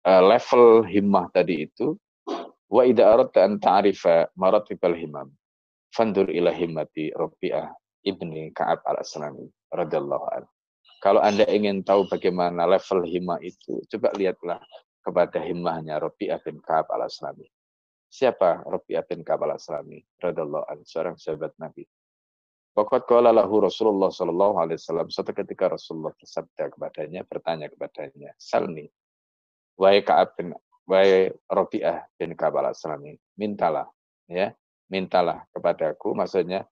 uh, level himmah tadi itu wa idza aradta an ta'rifa maratibal himam fandur ila himmati Rabi'ah ibni Ka'ab al-Aslami radhiyallahu anhu. Kalau Anda ingin tahu bagaimana level himmah itu, coba lihatlah kepada himmahnya Rabi'ah bin Ka'ab al-Aslami. Siapa Rabi'ah bin Ka'ab al-Aslami radhiyallahu anhu, seorang sahabat Nabi. Waqad qala lahu Rasulullah sallallahu alaihi wasallam suatu ketika Rasulullah bersabda kepadanya, bertanya kepadanya, "Salni, wahai Ka'ab bin wahai Rabi'ah bin Ka'ab al-Aslami, mintalah ya mintalah kepadaku maksudnya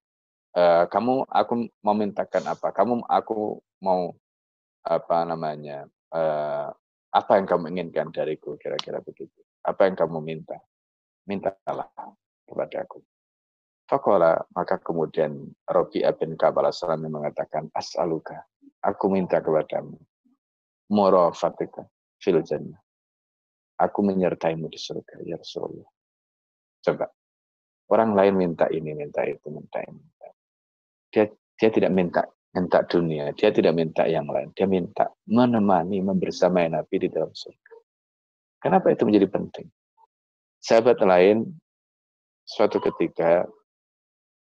uh, kamu aku mau mintakan apa? Kamu aku mau apa namanya uh, apa yang kamu inginkan dariku? Kira-kira begitu. Apa yang kamu minta mintalah kepadaku Fakola maka kemudian Robi bin Kabal Salami mengatakan as'aluka aku minta kepadamu fatika fil jannah aku menyertaimu di surga ya Rasulullah coba Orang lain minta ini, minta itu, minta ini. Dia dia tidak minta minta dunia, dia tidak minta yang lain. Dia minta menemani, membersamai Nabi di dalam surga. Kenapa itu menjadi penting? Sahabat lain suatu ketika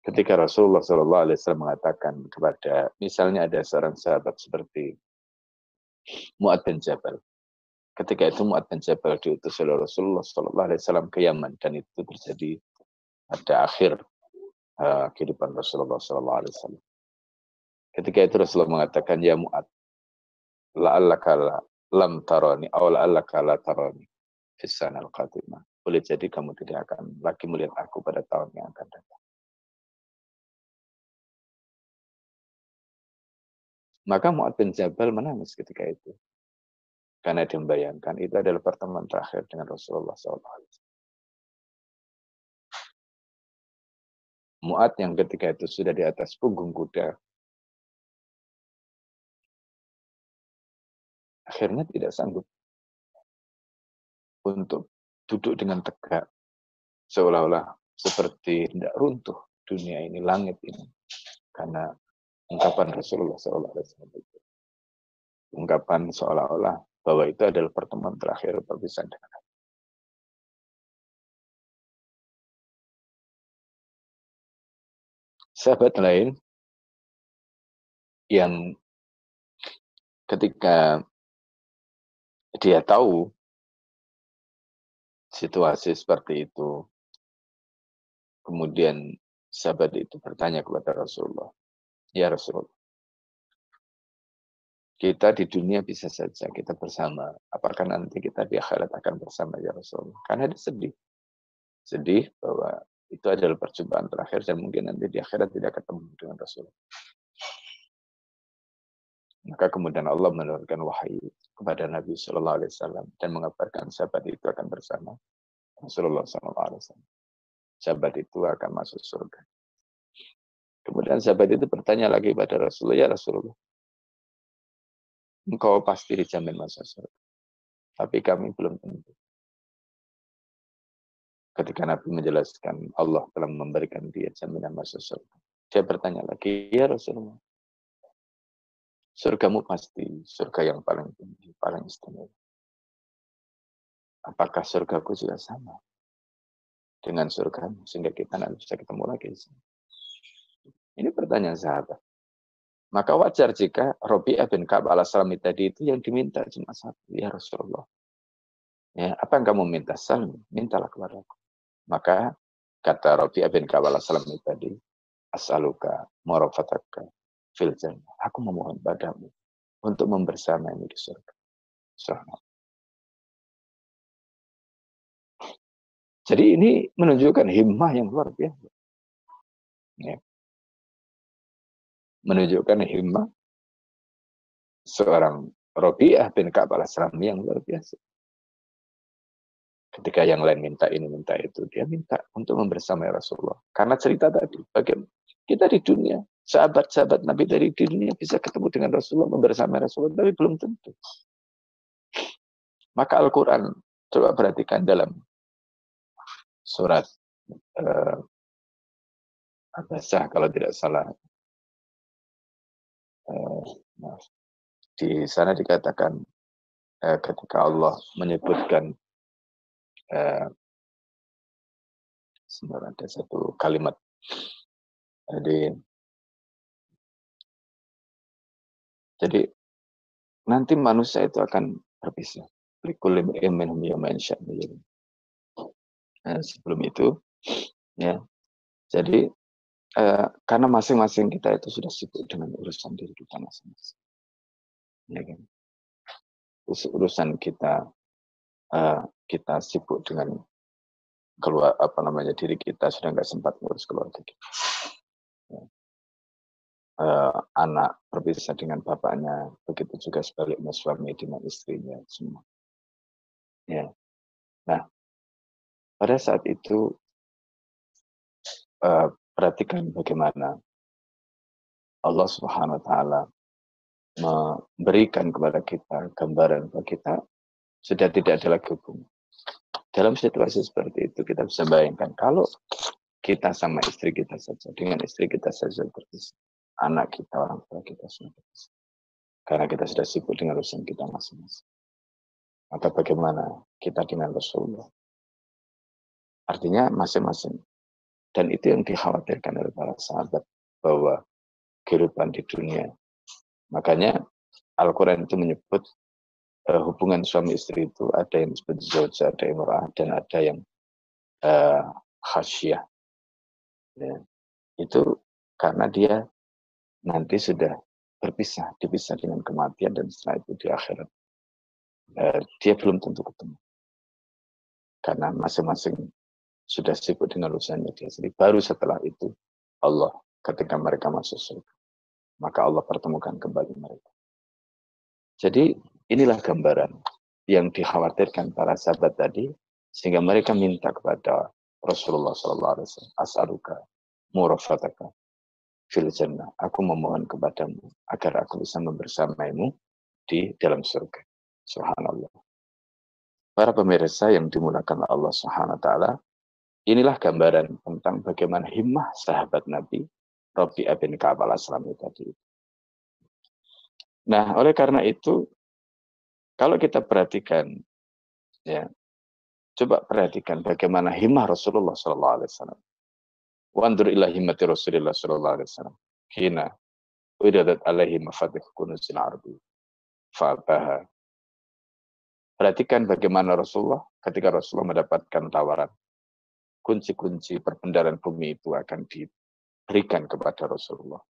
ketika Rasulullah Shallallahu Alaihi Wasallam mengatakan kepada misalnya ada seorang sahabat seperti Muad bin Jabal. Ketika itu Muad bin Jabal diutus oleh Rasulullah Shallallahu Alaihi Wasallam ke Yaman dan itu terjadi pada akhir uh, kehidupan Rasulullah SAW. Ketika itu Rasulullah mengatakan, Ya Mu'ad, la'allaka lam tarani, aw la'allaka la tarani, fisan al-qatimah. Boleh jadi kamu tidak akan lagi melihat aku pada tahun yang akan datang. Maka Mu'ad bin Jabal menangis ketika itu. Karena dia membayangkan itu adalah pertemuan terakhir dengan Rasulullah SAW. Mu'ad yang ketika itu sudah di atas punggung kuda. Akhirnya tidak sanggup untuk duduk dengan tegak. Seolah-olah seperti tidak runtuh dunia ini, langit ini. Karena ungkapan Rasulullah SAW. Ungkapan seolah-olah bahwa itu adalah pertemuan terakhir perpisahan dengan sahabat lain yang ketika dia tahu situasi seperti itu, kemudian sahabat itu bertanya kepada Rasulullah, Ya Rasulullah, kita di dunia bisa saja kita bersama. Apakah nanti kita di akhirat akan bersama ya Rasulullah? Karena dia sedih. Sedih bahwa itu adalah perjumpaan terakhir dan mungkin nanti di akhirat tidak ketemu dengan Rasulullah. Maka kemudian Allah menurunkan wahyu kepada Nabi Shallallahu Alaihi Wasallam dan mengabarkan sahabat itu akan bersama Rasulullah Shallallahu Alaihi Wasallam. Sahabat itu akan masuk surga. Kemudian sahabat itu bertanya lagi pada Rasulullah, ya Rasulullah, engkau pasti dijamin masuk surga. Tapi kami belum tentu. Ketika Nabi menjelaskan Allah telah memberikan dia jaminan masuk surga. Dia bertanya lagi, ya Rasulullah, surgamu pasti surga yang paling tinggi, paling istimewa. Apakah surgaku juga sama dengan surgamu sehingga kita nanti bisa ketemu lagi Ini pertanyaan sahabat. Maka wajar jika Robi bin Ka'ab al-Aslami tadi itu yang diminta cuma satu. Ya Rasulullah. Ya, apa yang kamu minta? Salam, mintalah kepada aku. Maka kata Robi bin Ka'ab al-Aslami tadi, As'aluka marafataka fil. Aku memohon padamu untuk membersamaimu di surga. Subhanallah. Jadi ini menunjukkan himmah yang luar biasa. Ya. Menunjukkan himmah seorang Robiah bin Ka'ab al yang luar biasa. Ketika yang lain minta ini, minta itu, dia minta untuk membersamai Rasulullah. Karena cerita tadi, bagaimana kita di dunia sahabat-sahabat Nabi dari dunia bisa ketemu dengan Rasulullah, membersama Rasulullah, tapi belum tentu. Maka Al-Quran, coba perhatikan dalam surat uh, Abasah kalau tidak salah. Uh, Di sana dikatakan uh, ketika Allah menyebutkan uh, sebenarnya ada satu kalimat jadi Jadi nanti manusia itu akan berpisah. Nah, sebelum itu, ya, jadi eh, karena masing-masing kita itu sudah sibuk dengan urusan diri kita masing-masing. Ya kan? Urusan kita, eh, kita sibuk dengan keluar apa namanya diri kita sudah nggak sempat ngurus keluarga kita. Uh, anak berpisah dengan bapaknya, begitu juga sebaliknya suami dengan istrinya semua. Ya. Nah, pada saat itu uh, perhatikan bagaimana Allah Subhanahu wa taala memberikan kepada kita gambaran bahwa kita sudah tidak ada lagi hubungan. Dalam situasi seperti itu kita bisa bayangkan kalau kita sama istri kita saja dengan istri kita saja berpisah anak kita, orang tua kita semua. Karena kita sudah sibuk dengan urusan kita masing-masing. Maka bagaimana kita dengan Rasulullah? Artinya masing-masing. Dan itu yang dikhawatirkan oleh para sahabat bahwa kehidupan di dunia. Makanya Al-Quran itu menyebut uh, hubungan suami istri itu ada yang disebut zauj, ada yang murah, dan ada yang uh, khasyah. Ya. Itu karena dia nanti sudah berpisah, dipisah dengan kematian dan setelah itu di akhirat eh, dia belum tentu ketemu. Karena masing-masing sudah sibuk dengan urusannya dia sendiri. Baru setelah itu Allah ketika mereka masuk surga. Maka Allah pertemukan kembali mereka. Jadi inilah gambaran yang dikhawatirkan para sahabat tadi sehingga mereka minta kepada Rasulullah SAW, as'aluka murafataka fil. Aku memohon kepadamu agar aku bisa membersamaimu di dalam surga. Subhanallah. Para pemirsa yang dimulakan Allah Subhanahu wa taala, inilah gambaran tentang bagaimana himmah sahabat Nabi Rabi bin Ka'ab al-Aslami tadi. Nah, oleh karena itu kalau kita perhatikan ya coba perhatikan bagaimana himmah Rasulullah sallallahu alaihi wasallam Wandur ila himmati Rasulullah sallallahu alaihi wasallam. Hina uridat alaihi mafatih kunuzil ardi. Fa'ataha. Perhatikan bagaimana Rasulullah ketika Rasulullah mendapatkan tawaran. Kunci-kunci perbendaharaan bumi itu akan diberikan kepada Rasulullah.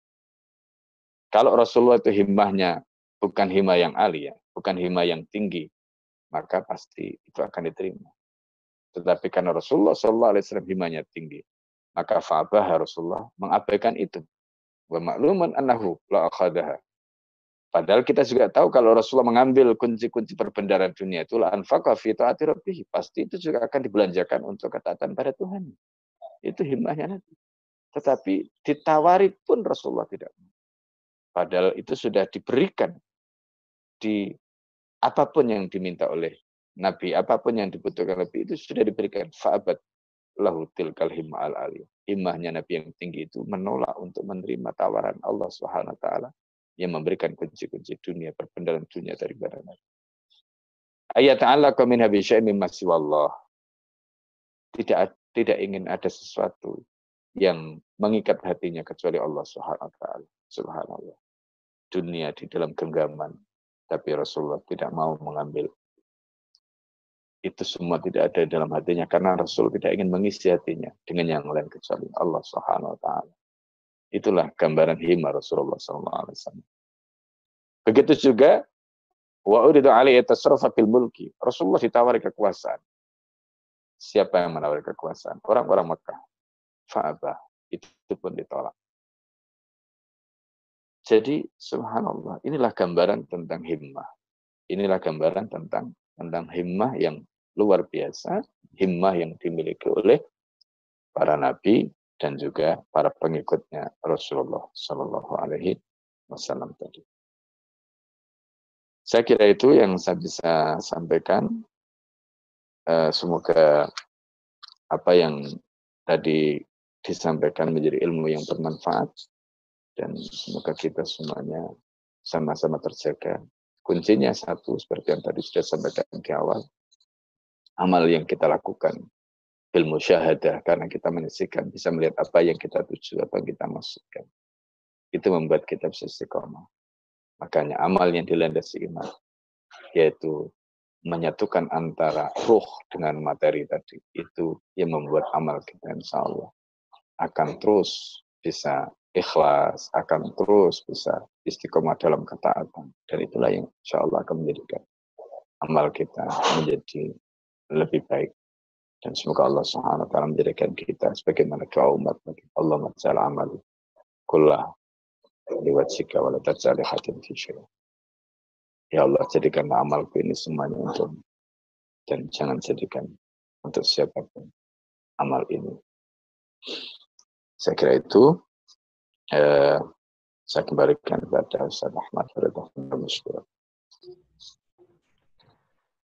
Kalau Rasulullah itu himmahnya bukan himmah yang alia, bukan himmah yang tinggi, maka pasti itu akan diterima. Tetapi karena Rasulullah SAW himmahnya tinggi, maka fa'abah Rasulullah mengabaikan itu. Wa makluman annahu la akhadaha. Padahal kita juga tahu kalau Rasulullah mengambil kunci-kunci perbendaharaan dunia itu la anfaqa fi taati rabbih. Pasti itu juga akan dibelanjakan untuk ketaatan pada Tuhan. Itu himmahnya Nabi. Tetapi ditawari pun Rasulullah tidak. Padahal itu sudah diberikan di apa pun yang diminta oleh Nabi, apa pun yang dibutuhkan Nabi itu sudah diberikan. Fa'abat lahu tilkal al aliyah. Himmahnya Nabi yang tinggi itu menolak untuk menerima tawaran Allah Subhanahu taala yang memberikan kunci-kunci dunia, perbendaharaan dunia dari badan Nabi. Ayat Allah min habisyai mimma siwallah. Tidak tidak ingin ada sesuatu yang mengikat hatinya kecuali Allah Subhanahu wa taala. Subhanallah. Dunia di dalam genggaman, tapi Rasulullah tidak mau mengambil itu semua tidak ada dalam hatinya karena Rasul tidak ingin mengisi hatinya dengan yang lain kecuali Allah Subhanahu wa taala. Itulah gambaran hima Rasulullah SAW. Begitu juga wa uridu alaihi tasarrufa fil mulki. Rasulullah ditawari kekuasaan. Siapa yang menawari kekuasaan? Orang-orang Mekah. Fa'abah. Itu pun ditolak. Jadi subhanallah, inilah gambaran tentang himmah. Inilah gambaran tentang tentang himmah yang luar biasa, himmah yang dimiliki oleh para nabi dan juga para pengikutnya Rasulullah Shallallahu Alaihi Wasallam tadi. Saya kira itu yang saya bisa sampaikan. Uh, semoga apa yang tadi disampaikan menjadi ilmu yang bermanfaat dan semoga kita semuanya sama-sama terjaga. Kuncinya satu seperti yang tadi sudah sampaikan di awal, amal yang kita lakukan ilmu syahadah karena kita menyaksikan bisa melihat apa yang kita tuju, apa yang kita maksudkan. Itu membuat kita bisa istiqomah. Makanya amal yang dilandasi iman yaitu menyatukan antara ruh dengan materi tadi itu yang membuat amal kita insya Allah akan terus bisa ikhlas, akan terus bisa istiqomah dalam ketaatan. Dan itulah yang insya Allah akan menjadikan amal kita menjadi lebih baik. Dan semoga Allah Subhanahu wa taala menjadikan kita sebagaimana doa umat Allah majal amal kullah liwajhika wa la taj'al hatin Ya Allah jadikan amalku ini semuanya untuk dan jangan jadikan untuk siapa pun amal ini. Saya kira itu. Eh, saya kembalikan kepada Ustaz Ahmad Farid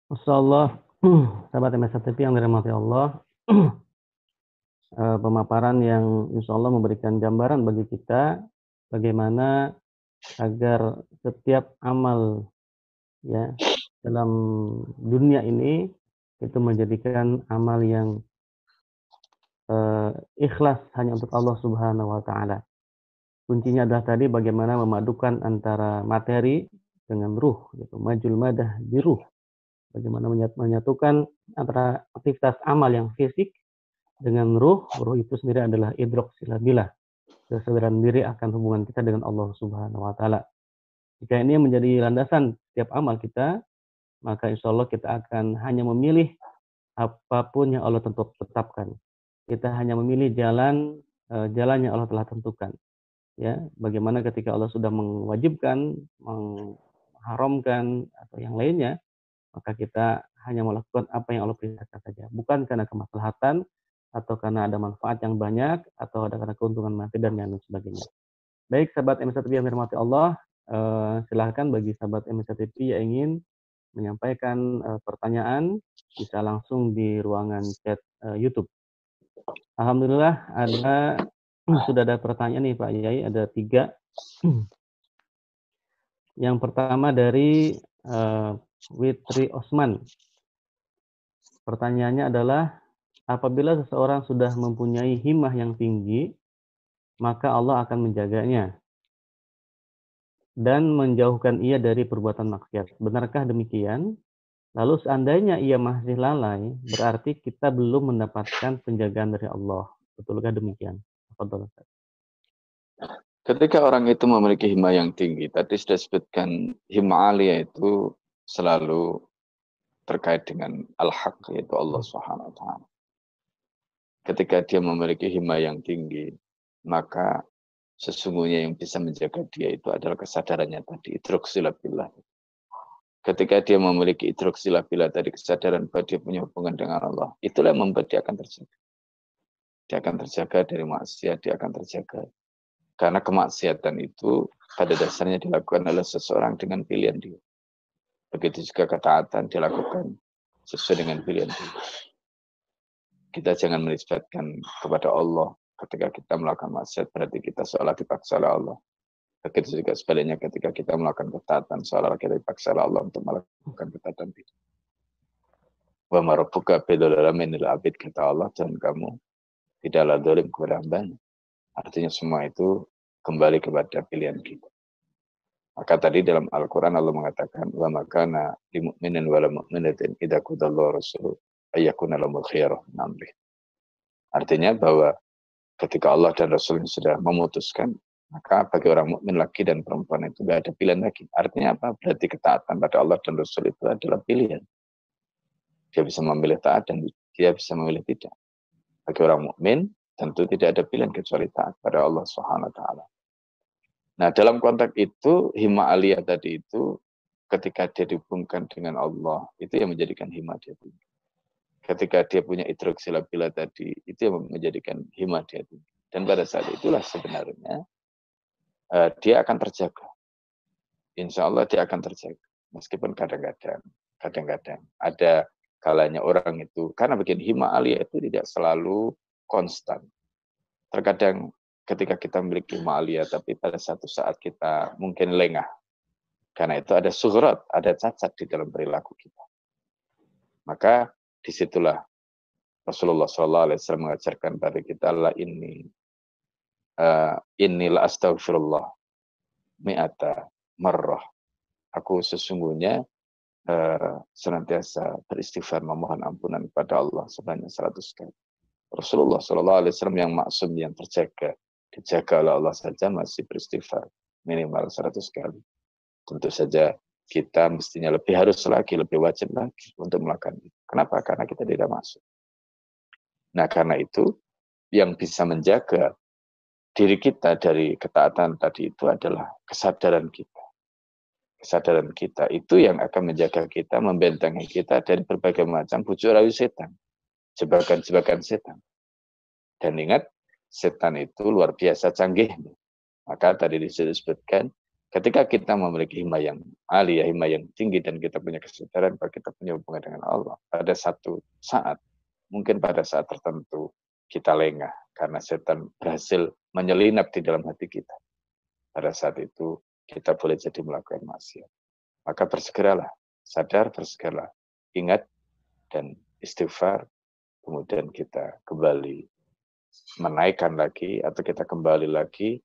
Masyaallah sahabat MSTV yang dirahmati Allah, eh, pemaparan yang insya Allah memberikan gambaran bagi kita bagaimana agar setiap amal ya dalam dunia ini itu menjadikan amal yang uh, ikhlas hanya untuk Allah Subhanahu wa taala. Kuncinya adalah tadi bagaimana memadukan antara materi dengan ruh gitu, majul madah di ruh bagaimana menyatukan antara aktivitas amal yang fisik dengan ruh. Ruh itu sendiri adalah idrok silabilah. Kesadaran diri akan hubungan kita dengan Allah Subhanahu wa taala. Jika ini menjadi landasan setiap amal kita, maka insya Allah kita akan hanya memilih apa pun yang Allah tentu tetapkan. Kita hanya memilih jalan uh, jalan yang Allah telah tentukan. Ya, bagaimana ketika Allah sudah mewajibkan, mengharamkan atau yang lainnya, maka kita hanya melakukan apa yang Allah perintahkan saja, bukan karena kemaslahatan atau karena ada manfaat yang banyak atau ada karena keuntungan mati dan lain sebagainya. Baik sahabat MSTV yang dirahmati Allah, eh, silahkan bagi sahabat MSTV yang ingin menyampaikan eh, pertanyaan bisa langsung di ruangan chat eh, YouTube. Alhamdulillah ada sudah ada pertanyaan nih Pak Yai, ada tiga. Yang pertama dari Witri Osman. Pertanyaannya adalah, apabila seseorang sudah mempunyai himmah yang tinggi, maka Allah akan menjaganya dan menjauhkan ia dari perbuatan maksiat. Benarkah demikian? Lalu seandainya ia masih lalai, berarti kita belum mendapatkan penjagaan dari Allah. Betulkah demikian? Ketika orang itu memiliki hima yang tinggi, tadi sudah disebutkan hima alia itu selalu terkait dengan al-haq yaitu Allah Subhanahu wa taala. Ketika dia memiliki hima yang tinggi, maka sesungguhnya yang bisa menjaga dia itu adalah kesadarannya tadi, idroksilabillah. Ketika dia memiliki idroksilabillah tadi, kesadaran bahwa dia punya hubungan dengan Allah, itulah yang membuat dia akan terjaga. Dia akan terjaga dari maksiat, dia akan terjaga karena kemaksiatan itu pada dasarnya dilakukan oleh seseorang dengan pilihan dia. Begitu juga ketaatan dilakukan sesuai dengan pilihan dia. Kita jangan menisbatkan kepada Allah ketika kita melakukan maksiat berarti kita seolah dipaksa oleh Allah. Begitu juga sebaliknya ketika kita melakukan ketaatan seolah kita dipaksa oleh Allah untuk melakukan ketaatan itu. Wa marabuka bidolalamin abid kata Allah dan kamu tidaklah dolim kepada hambanya. Artinya semua itu kembali kepada pilihan kita. Maka tadi dalam Al-Quran Allah mengatakan, wa makana limu'minin wa mu'minatin idha kudallahu rasul ayyakuna lamul khiyarah namri. Artinya bahwa ketika Allah dan Rasul sudah memutuskan, maka bagi orang mukmin laki dan perempuan itu tidak ada pilihan lagi. Artinya apa? Berarti ketaatan pada Allah dan Rasul itu adalah pilihan. Dia bisa memilih taat dan dia bisa memilih tidak. Bagi orang mukmin, tentu tidak ada pilihan kecuali taat pada Allah Subhanahu taala. Nah, dalam konteks itu hima aliyah tadi itu ketika dia dihubungkan dengan Allah, itu yang menjadikan hima dia tinggi. Ketika dia punya idroksilabila tadi, itu yang menjadikan hima dia tinggi. Dan pada saat itulah sebenarnya uh, dia akan terjaga. Insya Allah dia akan terjaga. Meskipun kadang-kadang, kadang-kadang ada kalanya orang itu, karena begini, hima aliyah itu tidak selalu konstan. Terkadang ketika kita memiliki ma'aliyah, tapi pada satu saat kita mungkin lengah. Karena itu ada surat, ada cacat di dalam perilaku kita. Maka di situlah Rasulullah SAW mengajarkan pada kita lah ini uh, inilah astagfirullah mi'ata marrah. Aku sesungguhnya uh, senantiasa beristighfar memohon ampunan kepada Allah sebanyak seratus kali. Rasulullah Shallallahu Alaihi Wasallam yang maksum yang terjaga dijaga oleh Allah saja masih beristighfar minimal 100 kali. Tentu saja kita mestinya lebih harus lagi, lebih wajib lagi untuk melakukan itu. Kenapa? Karena kita tidak masuk. Nah, karena itu yang bisa menjaga diri kita dari ketaatan tadi itu adalah kesadaran kita. Kesadaran kita itu yang akan menjaga kita, membentengi kita dari berbagai macam bujuk rayu setan jebakan-jebakan setan. Dan ingat, setan itu luar biasa canggih. Maka tadi disebutkan, ketika kita memiliki hima yang aliyah, hima yang tinggi, dan kita punya kesadaran bahwa kita punya hubungan dengan Allah, pada satu saat, mungkin pada saat tertentu, kita lengah, karena setan berhasil menyelinap di dalam hati kita. Pada saat itu, kita boleh jadi melakukan maksiat. Maka bersegeralah, sadar bersegeralah, ingat, dan istighfar, kemudian kita kembali menaikkan lagi atau kita kembali lagi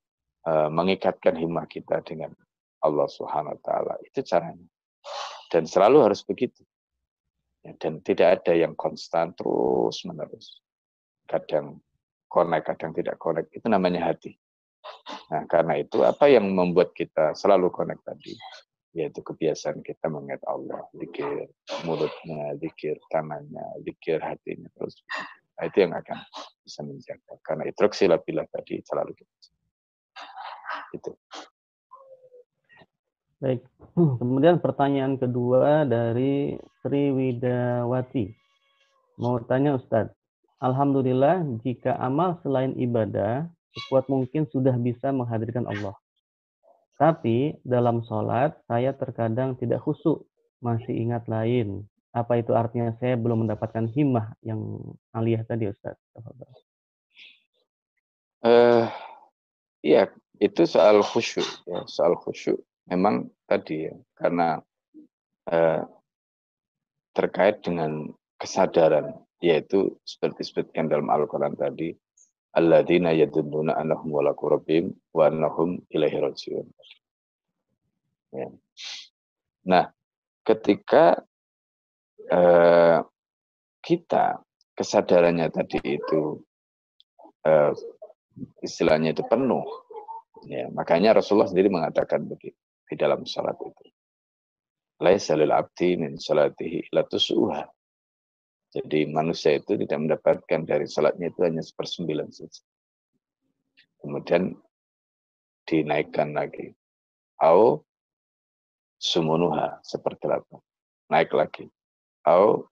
uh, mengikatkan himmah kita dengan Allah Subhanahu wa taala. Itu caranya. Dan selalu harus begitu. Ya, dan tidak ada yang konstan terus menerus. Kadang connect, kadang tidak connect. Itu namanya hati. Nah, karena itu apa yang membuat kita selalu connect tadi? yaitu kebiasaan kita mengingat Allah, zikir mulutnya, zikir tangannya, zikir hatinya terus. Nah, itu yang akan bisa menjaga. Karena itroksila bila tadi selalu kita. Itu. Baik. Kemudian pertanyaan kedua dari Sri Widawati. Mau tanya Ustadz, Alhamdulillah jika amal selain ibadah, sekuat mungkin sudah bisa menghadirkan Allah. Tapi dalam sholat saya terkadang tidak khusyuk, masih ingat lain. Apa itu artinya saya belum mendapatkan himmah yang aliyah tadi Ustaz? Uh, iya, itu soal khusyuk ya, soal khusyuk memang tadi ya, karena uh, terkait dengan kesadaran yaitu seperti disebutkan dalam Al-Qur'an tadi alladzina yadulluna annahum walaku rabbihim wa annahum ilaihi rajiun. Ya. Nah, ketika eh, kita kesadarannya tadi itu eh, istilahnya itu penuh. Ya, makanya Rasulullah sendiri mengatakan begitu di dalam salat itu. Laisa lil abdi min salatihi la tusuha. Jadi manusia itu tidak mendapatkan dari salatnya itu hanya sepersembilan saja. Kemudian dinaikkan lagi. Au sumunuha seperdelapan. Naik lagi. Au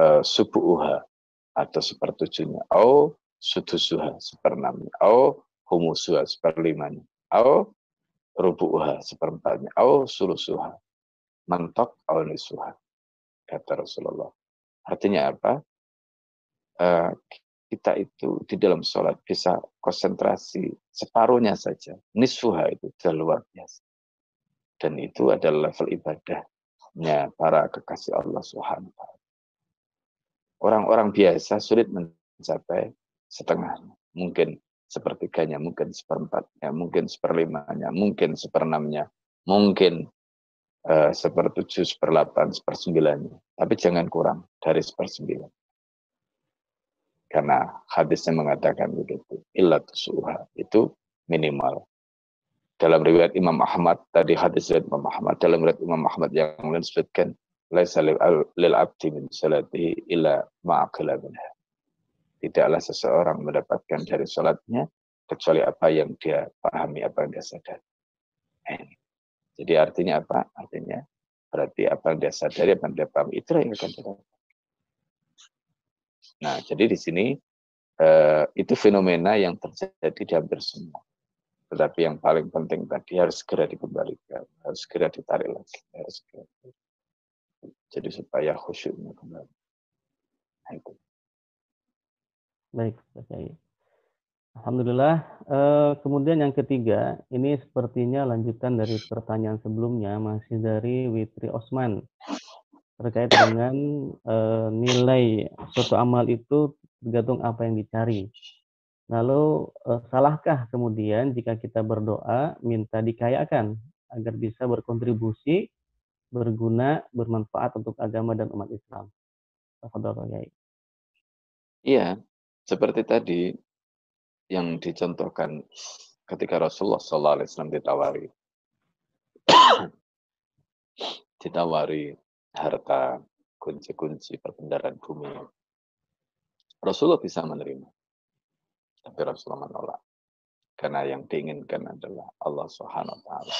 uh, subuhuha atau sepertujuhnya. Au sudusuha seperenamnya. Au humusuha seperlimanya. Au rubu'uha seperempatnya. Au sulusuha. Mentok au nisuha. Kata Rasulullah. Artinya apa? Uh, kita itu di dalam sholat bisa konsentrasi separuhnya saja. Nisfuha itu sudah luar biasa. Dan itu adalah level ibadahnya para kekasih Allah Subhanahu Orang-orang biasa sulit mencapai setengahnya. Mungkin sepertiganya, mungkin seperempatnya, mungkin seperlimanya, mungkin seperenamnya, mungkin uh, sepertujuh, seperdelapan, sepersembilannya. Tapi jangan kurang dari sepersembilan. Karena hadisnya mengatakan begitu. Illat suha itu minimal. Dalam riwayat Imam Ahmad, tadi hadis riwayat Imam Ahmad, dalam riwayat Imam Ahmad yang lain disebutkan, Laisa lil abdi min salatihi illa ma'akila minha. Tidaklah seseorang mendapatkan dari sholatnya kecuali apa yang dia pahami, apa yang dia sadari. Nah, Jadi artinya apa? Artinya berarti apa yang dia sadari, apa yang dia pahami, itulah yang akan dia Nah, jadi di sini eh, itu fenomena yang terjadi di hampir semua. Tetapi yang paling penting tadi harus segera dikembalikan, harus segera ditarik lagi, harus segera. Jadi supaya khusyuknya kembali. Nah, itu. Baik, Pak Alhamdulillah. Eh, kemudian yang ketiga, ini sepertinya lanjutan dari pertanyaan sebelumnya, masih dari Witri Osman terkait dengan uh, nilai suatu amal itu tergantung apa yang dicari. Lalu uh, salahkah kemudian jika kita berdoa minta dikayakan agar bisa berkontribusi, berguna, bermanfaat untuk agama dan umat Islam? Iya, seperti tadi yang dicontohkan ketika Rasulullah SAW ditawari ditawari harta, kunci-kunci perbendaharaan bumi. Rasulullah bisa menerima. Tapi Rasulullah menolak. Karena yang diinginkan adalah Allah Subhanahu wa taala.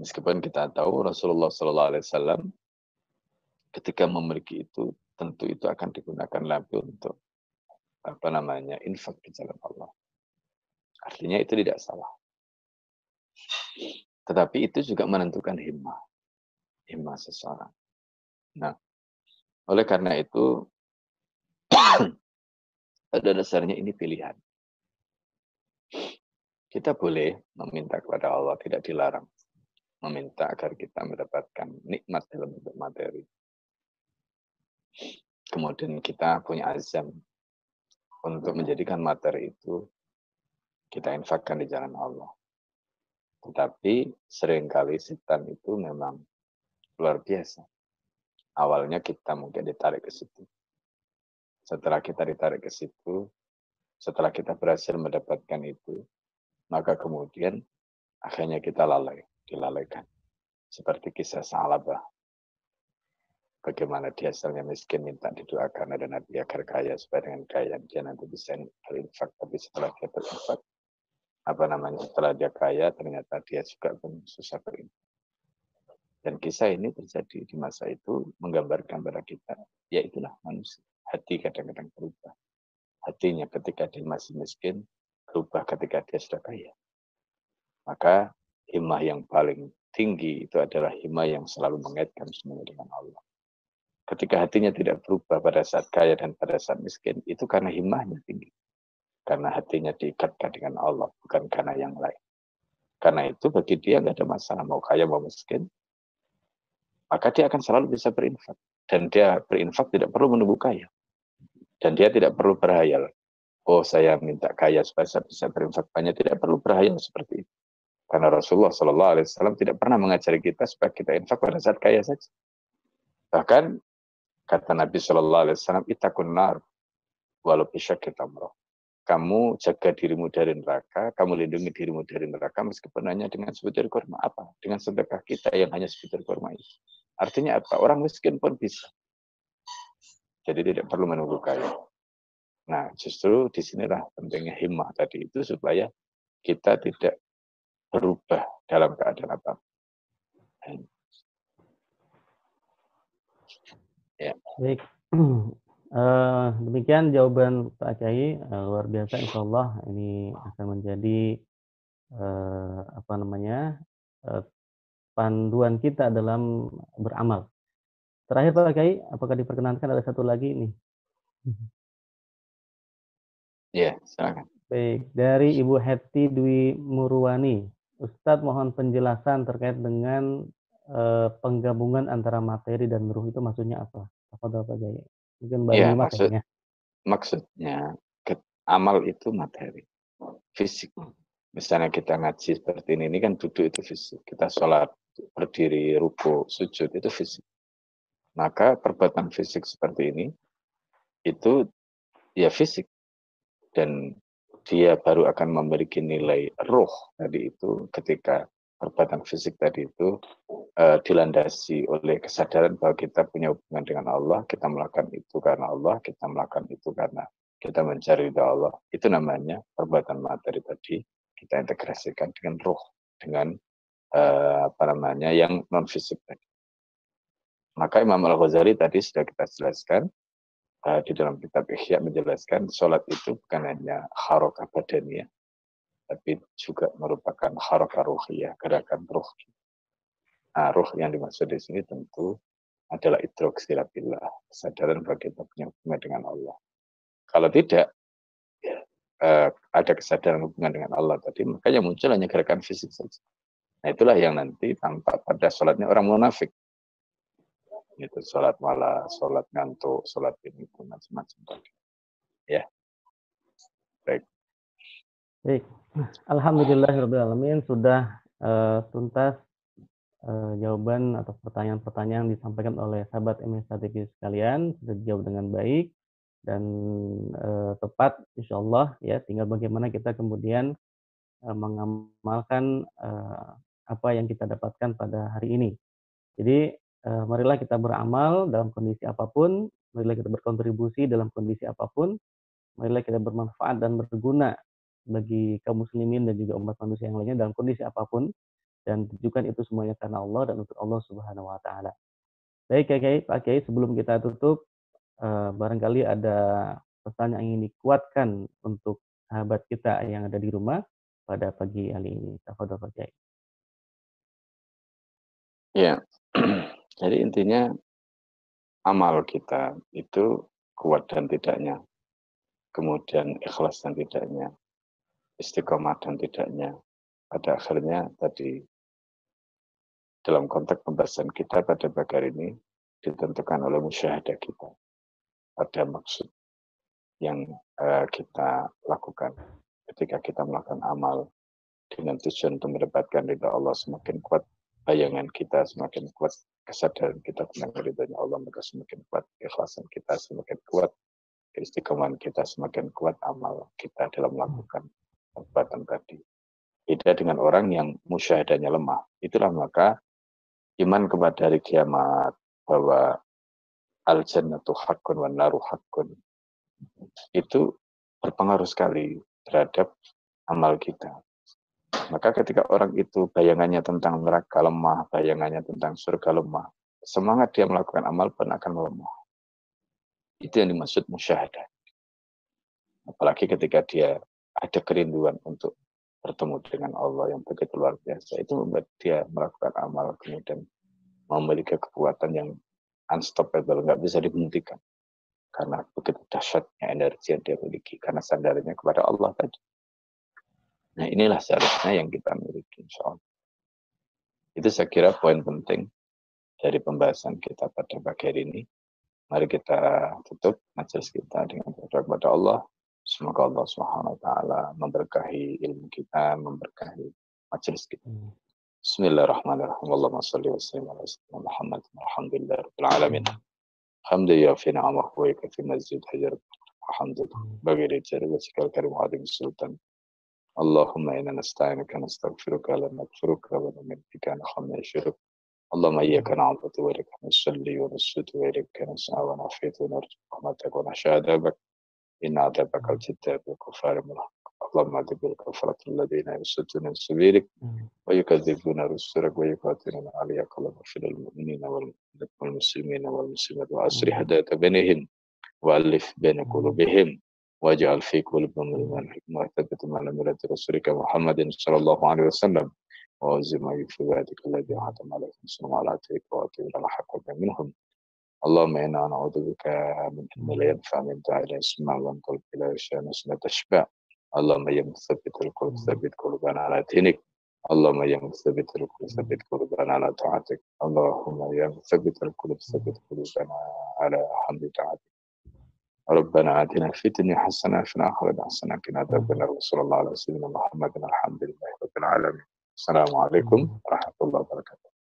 Meskipun kita tahu Rasulullah sallallahu alaihi wasallam ketika memiliki itu tentu itu akan digunakan lagi untuk apa namanya infak di jalan Allah. Artinya itu tidak salah. Tetapi itu juga menentukan himmah iman seseorang. Nah, oleh karena itu, pada dasarnya ini pilihan. Kita boleh meminta kepada Allah, tidak dilarang. Meminta agar kita mendapatkan nikmat dalam bentuk materi. Kemudian kita punya azam untuk menjadikan materi itu kita infakkan di jalan Allah. Tetapi sering kali setan itu memang luar biasa. Awalnya kita mungkin ditarik ke situ. Setelah kita ditarik ke situ, setelah kita berhasil mendapatkan itu, maka kemudian akhirnya kita lalai, dilalaikan. Seperti kisah Sa'labah. Bagaimana dia asalnya miskin minta didoakan ada Nabi agar kaya supaya dengan kaya dia nanti bisa berinfak. Tapi setelah dia berinfak, apa namanya setelah dia kaya ternyata dia juga pun susah berinfak. Dan kisah ini terjadi di masa itu menggambarkan pada kita, yaitulah manusia. Hati kadang-kadang berubah. Hatinya ketika dia masih miskin, berubah ketika dia sudah kaya. Maka himmah yang paling tinggi itu adalah himmah yang selalu mengaitkan semuanya dengan Allah. Ketika hatinya tidak berubah pada saat kaya dan pada saat miskin, itu karena himmahnya tinggi. Karena hatinya diikatkan dengan Allah, bukan karena yang lain. Karena itu bagi dia nggak ada masalah mau kaya mau miskin, maka dia akan selalu bisa berinfak. Dan dia berinfak tidak perlu menunggu kaya. Dan dia tidak perlu berhayal. Oh saya minta kaya supaya saya bisa berinfak banyak. Tidak perlu berhayal seperti itu. Karena Rasulullah Shallallahu Alaihi Wasallam tidak pernah mengajari kita supaya kita infak pada saat kaya saja. Bahkan kata Nabi Shallallahu Alaihi Wasallam, itakun nar walau bisa kita meroh. Kamu jaga dirimu dari neraka, kamu lindungi dirimu dari neraka meskipun hanya dengan sebutir kurma. Apa? Dengan sedekah kita yang hanya sebutir kurma itu. Artinya apa? Orang miskin pun bisa. Jadi tidak perlu menunggu kaya. Nah, justru di sinilah pentingnya himmah tadi itu supaya kita tidak berubah dalam keadaan apa. Ya. Baik. Uh, demikian jawaban Pak Kiai uh, luar biasa Insya Allah ini akan menjadi uh, apa namanya uh, panduan kita dalam beramal. Terakhir Pak Kiai, apakah diperkenankan ada satu lagi ini? Ya, silakan. Baik, dari Ibu Heti Dwi Murwani. Ustadz mohon penjelasan terkait dengan uh, penggabungan antara materi dan ruh itu maksudnya apa? Apa Pak Kiai? Mungkin ya, maksud, maksudnya amal itu materi, fisik. Misalnya kita ngaji seperti ini, ini kan duduk itu fisik. Kita sholat, berdiri, ruku, sujud, itu fisik. Maka perbuatan fisik seperti ini, itu ya fisik. Dan dia baru akan memiliki nilai roh tadi itu ketika perbuatan fisik tadi itu uh, dilandasi oleh kesadaran bahwa kita punya hubungan dengan Allah, kita melakukan itu karena Allah, kita melakukan itu karena kita mencari ridha Allah. Itu namanya perbuatan materi tadi kita integrasikan dengan roh, dengan uh, apa namanya yang non fisik tadi. Maka Imam Al Ghazali tadi sudah kita jelaskan uh, di dalam kitab Ihya menjelaskan sholat itu bukan hanya harokah badaniyah, tapi juga merupakan harakah ruhiyah, gerakan ruh. Nah, ruh yang dimaksud di sini tentu adalah idrok silatillah, kesadaran bahwa kita punya hubungan dengan Allah. Kalau tidak, eh, ada kesadaran hubungan dengan Allah tadi, makanya muncul hanya gerakan fisik saja. Nah itulah yang nanti tampak pada sholatnya orang munafik. Itu sholat malah, sholat ngantuk, sholat ini, macam-macam tadi. Ya. Baik. Baik. Alhamdulillahirrahmanirrahim sudah uh, tuntas uh, jawaban atau pertanyaan-pertanyaan disampaikan oleh sahabat MS Strategis sekalian sudah dijawab dengan baik dan uh, tepat insya Allah ya tinggal bagaimana kita kemudian uh, mengamalkan uh, apa yang kita dapatkan pada hari ini. Jadi marilah kita beramal dalam kondisi apa pun, marilah kita berkontribusi dalam kondisi apa pun, marilah kita bermanfaat dan berguna bagi kaum muslimin dan juga umat manusia yang lainnya dalam kondisi apa pun dan tujukan itu semuanya karena Allah dan untuk Allah Subhanahu wa taala. Baik Kiai, Pak Kiai sebelum kita tutup uh, barangkali ada pesan yang ingin dikuatkan untuk sahabat kita yang ada di rumah pada pagi hari ini. Tafadhol Pak Kiai. Ya. Jadi intinya amal kita itu kuat dan tidaknya. Kemudian ikhlas dan tidaknya istiqomah dan tidaknya. Pada akhirnya tadi dalam konteks pembahasan kita pada bagian ini ditentukan oleh musyahadah kita. Ada maksud yang uh, kita lakukan ketika kita melakukan amal dengan tujuan untuk mendapatkan ridha Allah semakin kuat bayangan kita semakin kuat kesadaran kita tentang ridhonya Allah maka semakin kuat ikhlasan kita semakin kuat istiqomah kita semakin kuat amal kita dalam melakukan perbuatan tadi. Beda dengan orang yang musyahadanya lemah. Itulah maka iman kepada hari kiamat bahwa al jannatu hakun wa naru hakun itu berpengaruh sekali terhadap amal kita. Maka ketika orang itu bayangannya tentang neraka lemah, bayangannya tentang surga lemah, semangat dia melakukan amal pun akan melemah. Itu yang dimaksud musyahadah. Apalagi ketika dia ada kerinduan untuk bertemu dengan Allah yang begitu luar biasa. Itu membuat dia melakukan amal kemudian memiliki kekuatan yang unstoppable, nggak bisa dihentikan. Karena begitu dahsyatnya energi yang dia miliki, karena sandarnya kepada Allah tadi. Nah inilah seharusnya yang kita miliki insya Allah. Itu saya kira poin penting dari pembahasan kita pada pagi hari ini. Mari kita tutup majelis kita dengan berdoa kepada Allah. Semoga Allah swt memberkahi ilmu kita, memberkahi majelis kita. Hmm. Bismillahirrahmanirrahim. Allahumma salli wa sallim ala sayyidina Muhammad. Alamin. Hmm. Hamdi ya fi ni'amah wa yakfi masjid hajar. Alhamdulillah. Hmm. Bagi dari cerita sekali karim hadim sultan. اللهم إنا نستعينك نستغفرك لا نغفرك ونؤمن بك نخم يشرك اللهم إياك نعبد وإليك نصلي ونسجد وإليك نسعى ونفيد ونرجو رحمتك ونخشى عذابك. إن عذابك الجد بالكفار ملحق اللهم اذب الكفرة الذين يصدون عن سبيلك ويكذبون رسلك ويقاتلون عليك اللهم اغفر للمؤمنين والمسلمين والمسلمات. وأصلح ذات بينهم وألف بين قلوبهم. واجعل في قلوبهم الإيمان. حكمة وثبت على ملة رسولك محمد صلى الله عليه وسلم. وأوزم في ذلك الذي حتم عليك صلى الله عليه وسلم الحق منهم. اللهم إنا نعوذ بك من علم لا ينفع من داعي لا يسمع ومن قلب لا يشاء نسمة تشبع اللهم يا مثبت القلوب ثبت قلوبنا على دينك. اللهم يا مثبت القلوب ثبت قلوبنا على طاعتك. اللهم يا مثبت القلوب ثبت قلوبنا على حمد طاعتك. ربنا آتنا في الدنيا حسنة وفي الآخرة حسنة وقنا عذاب النار. وصلى الله على سيدنا محمد الحمد لله رب العالمين. السلام عليكم ورحمة الله وبركاته.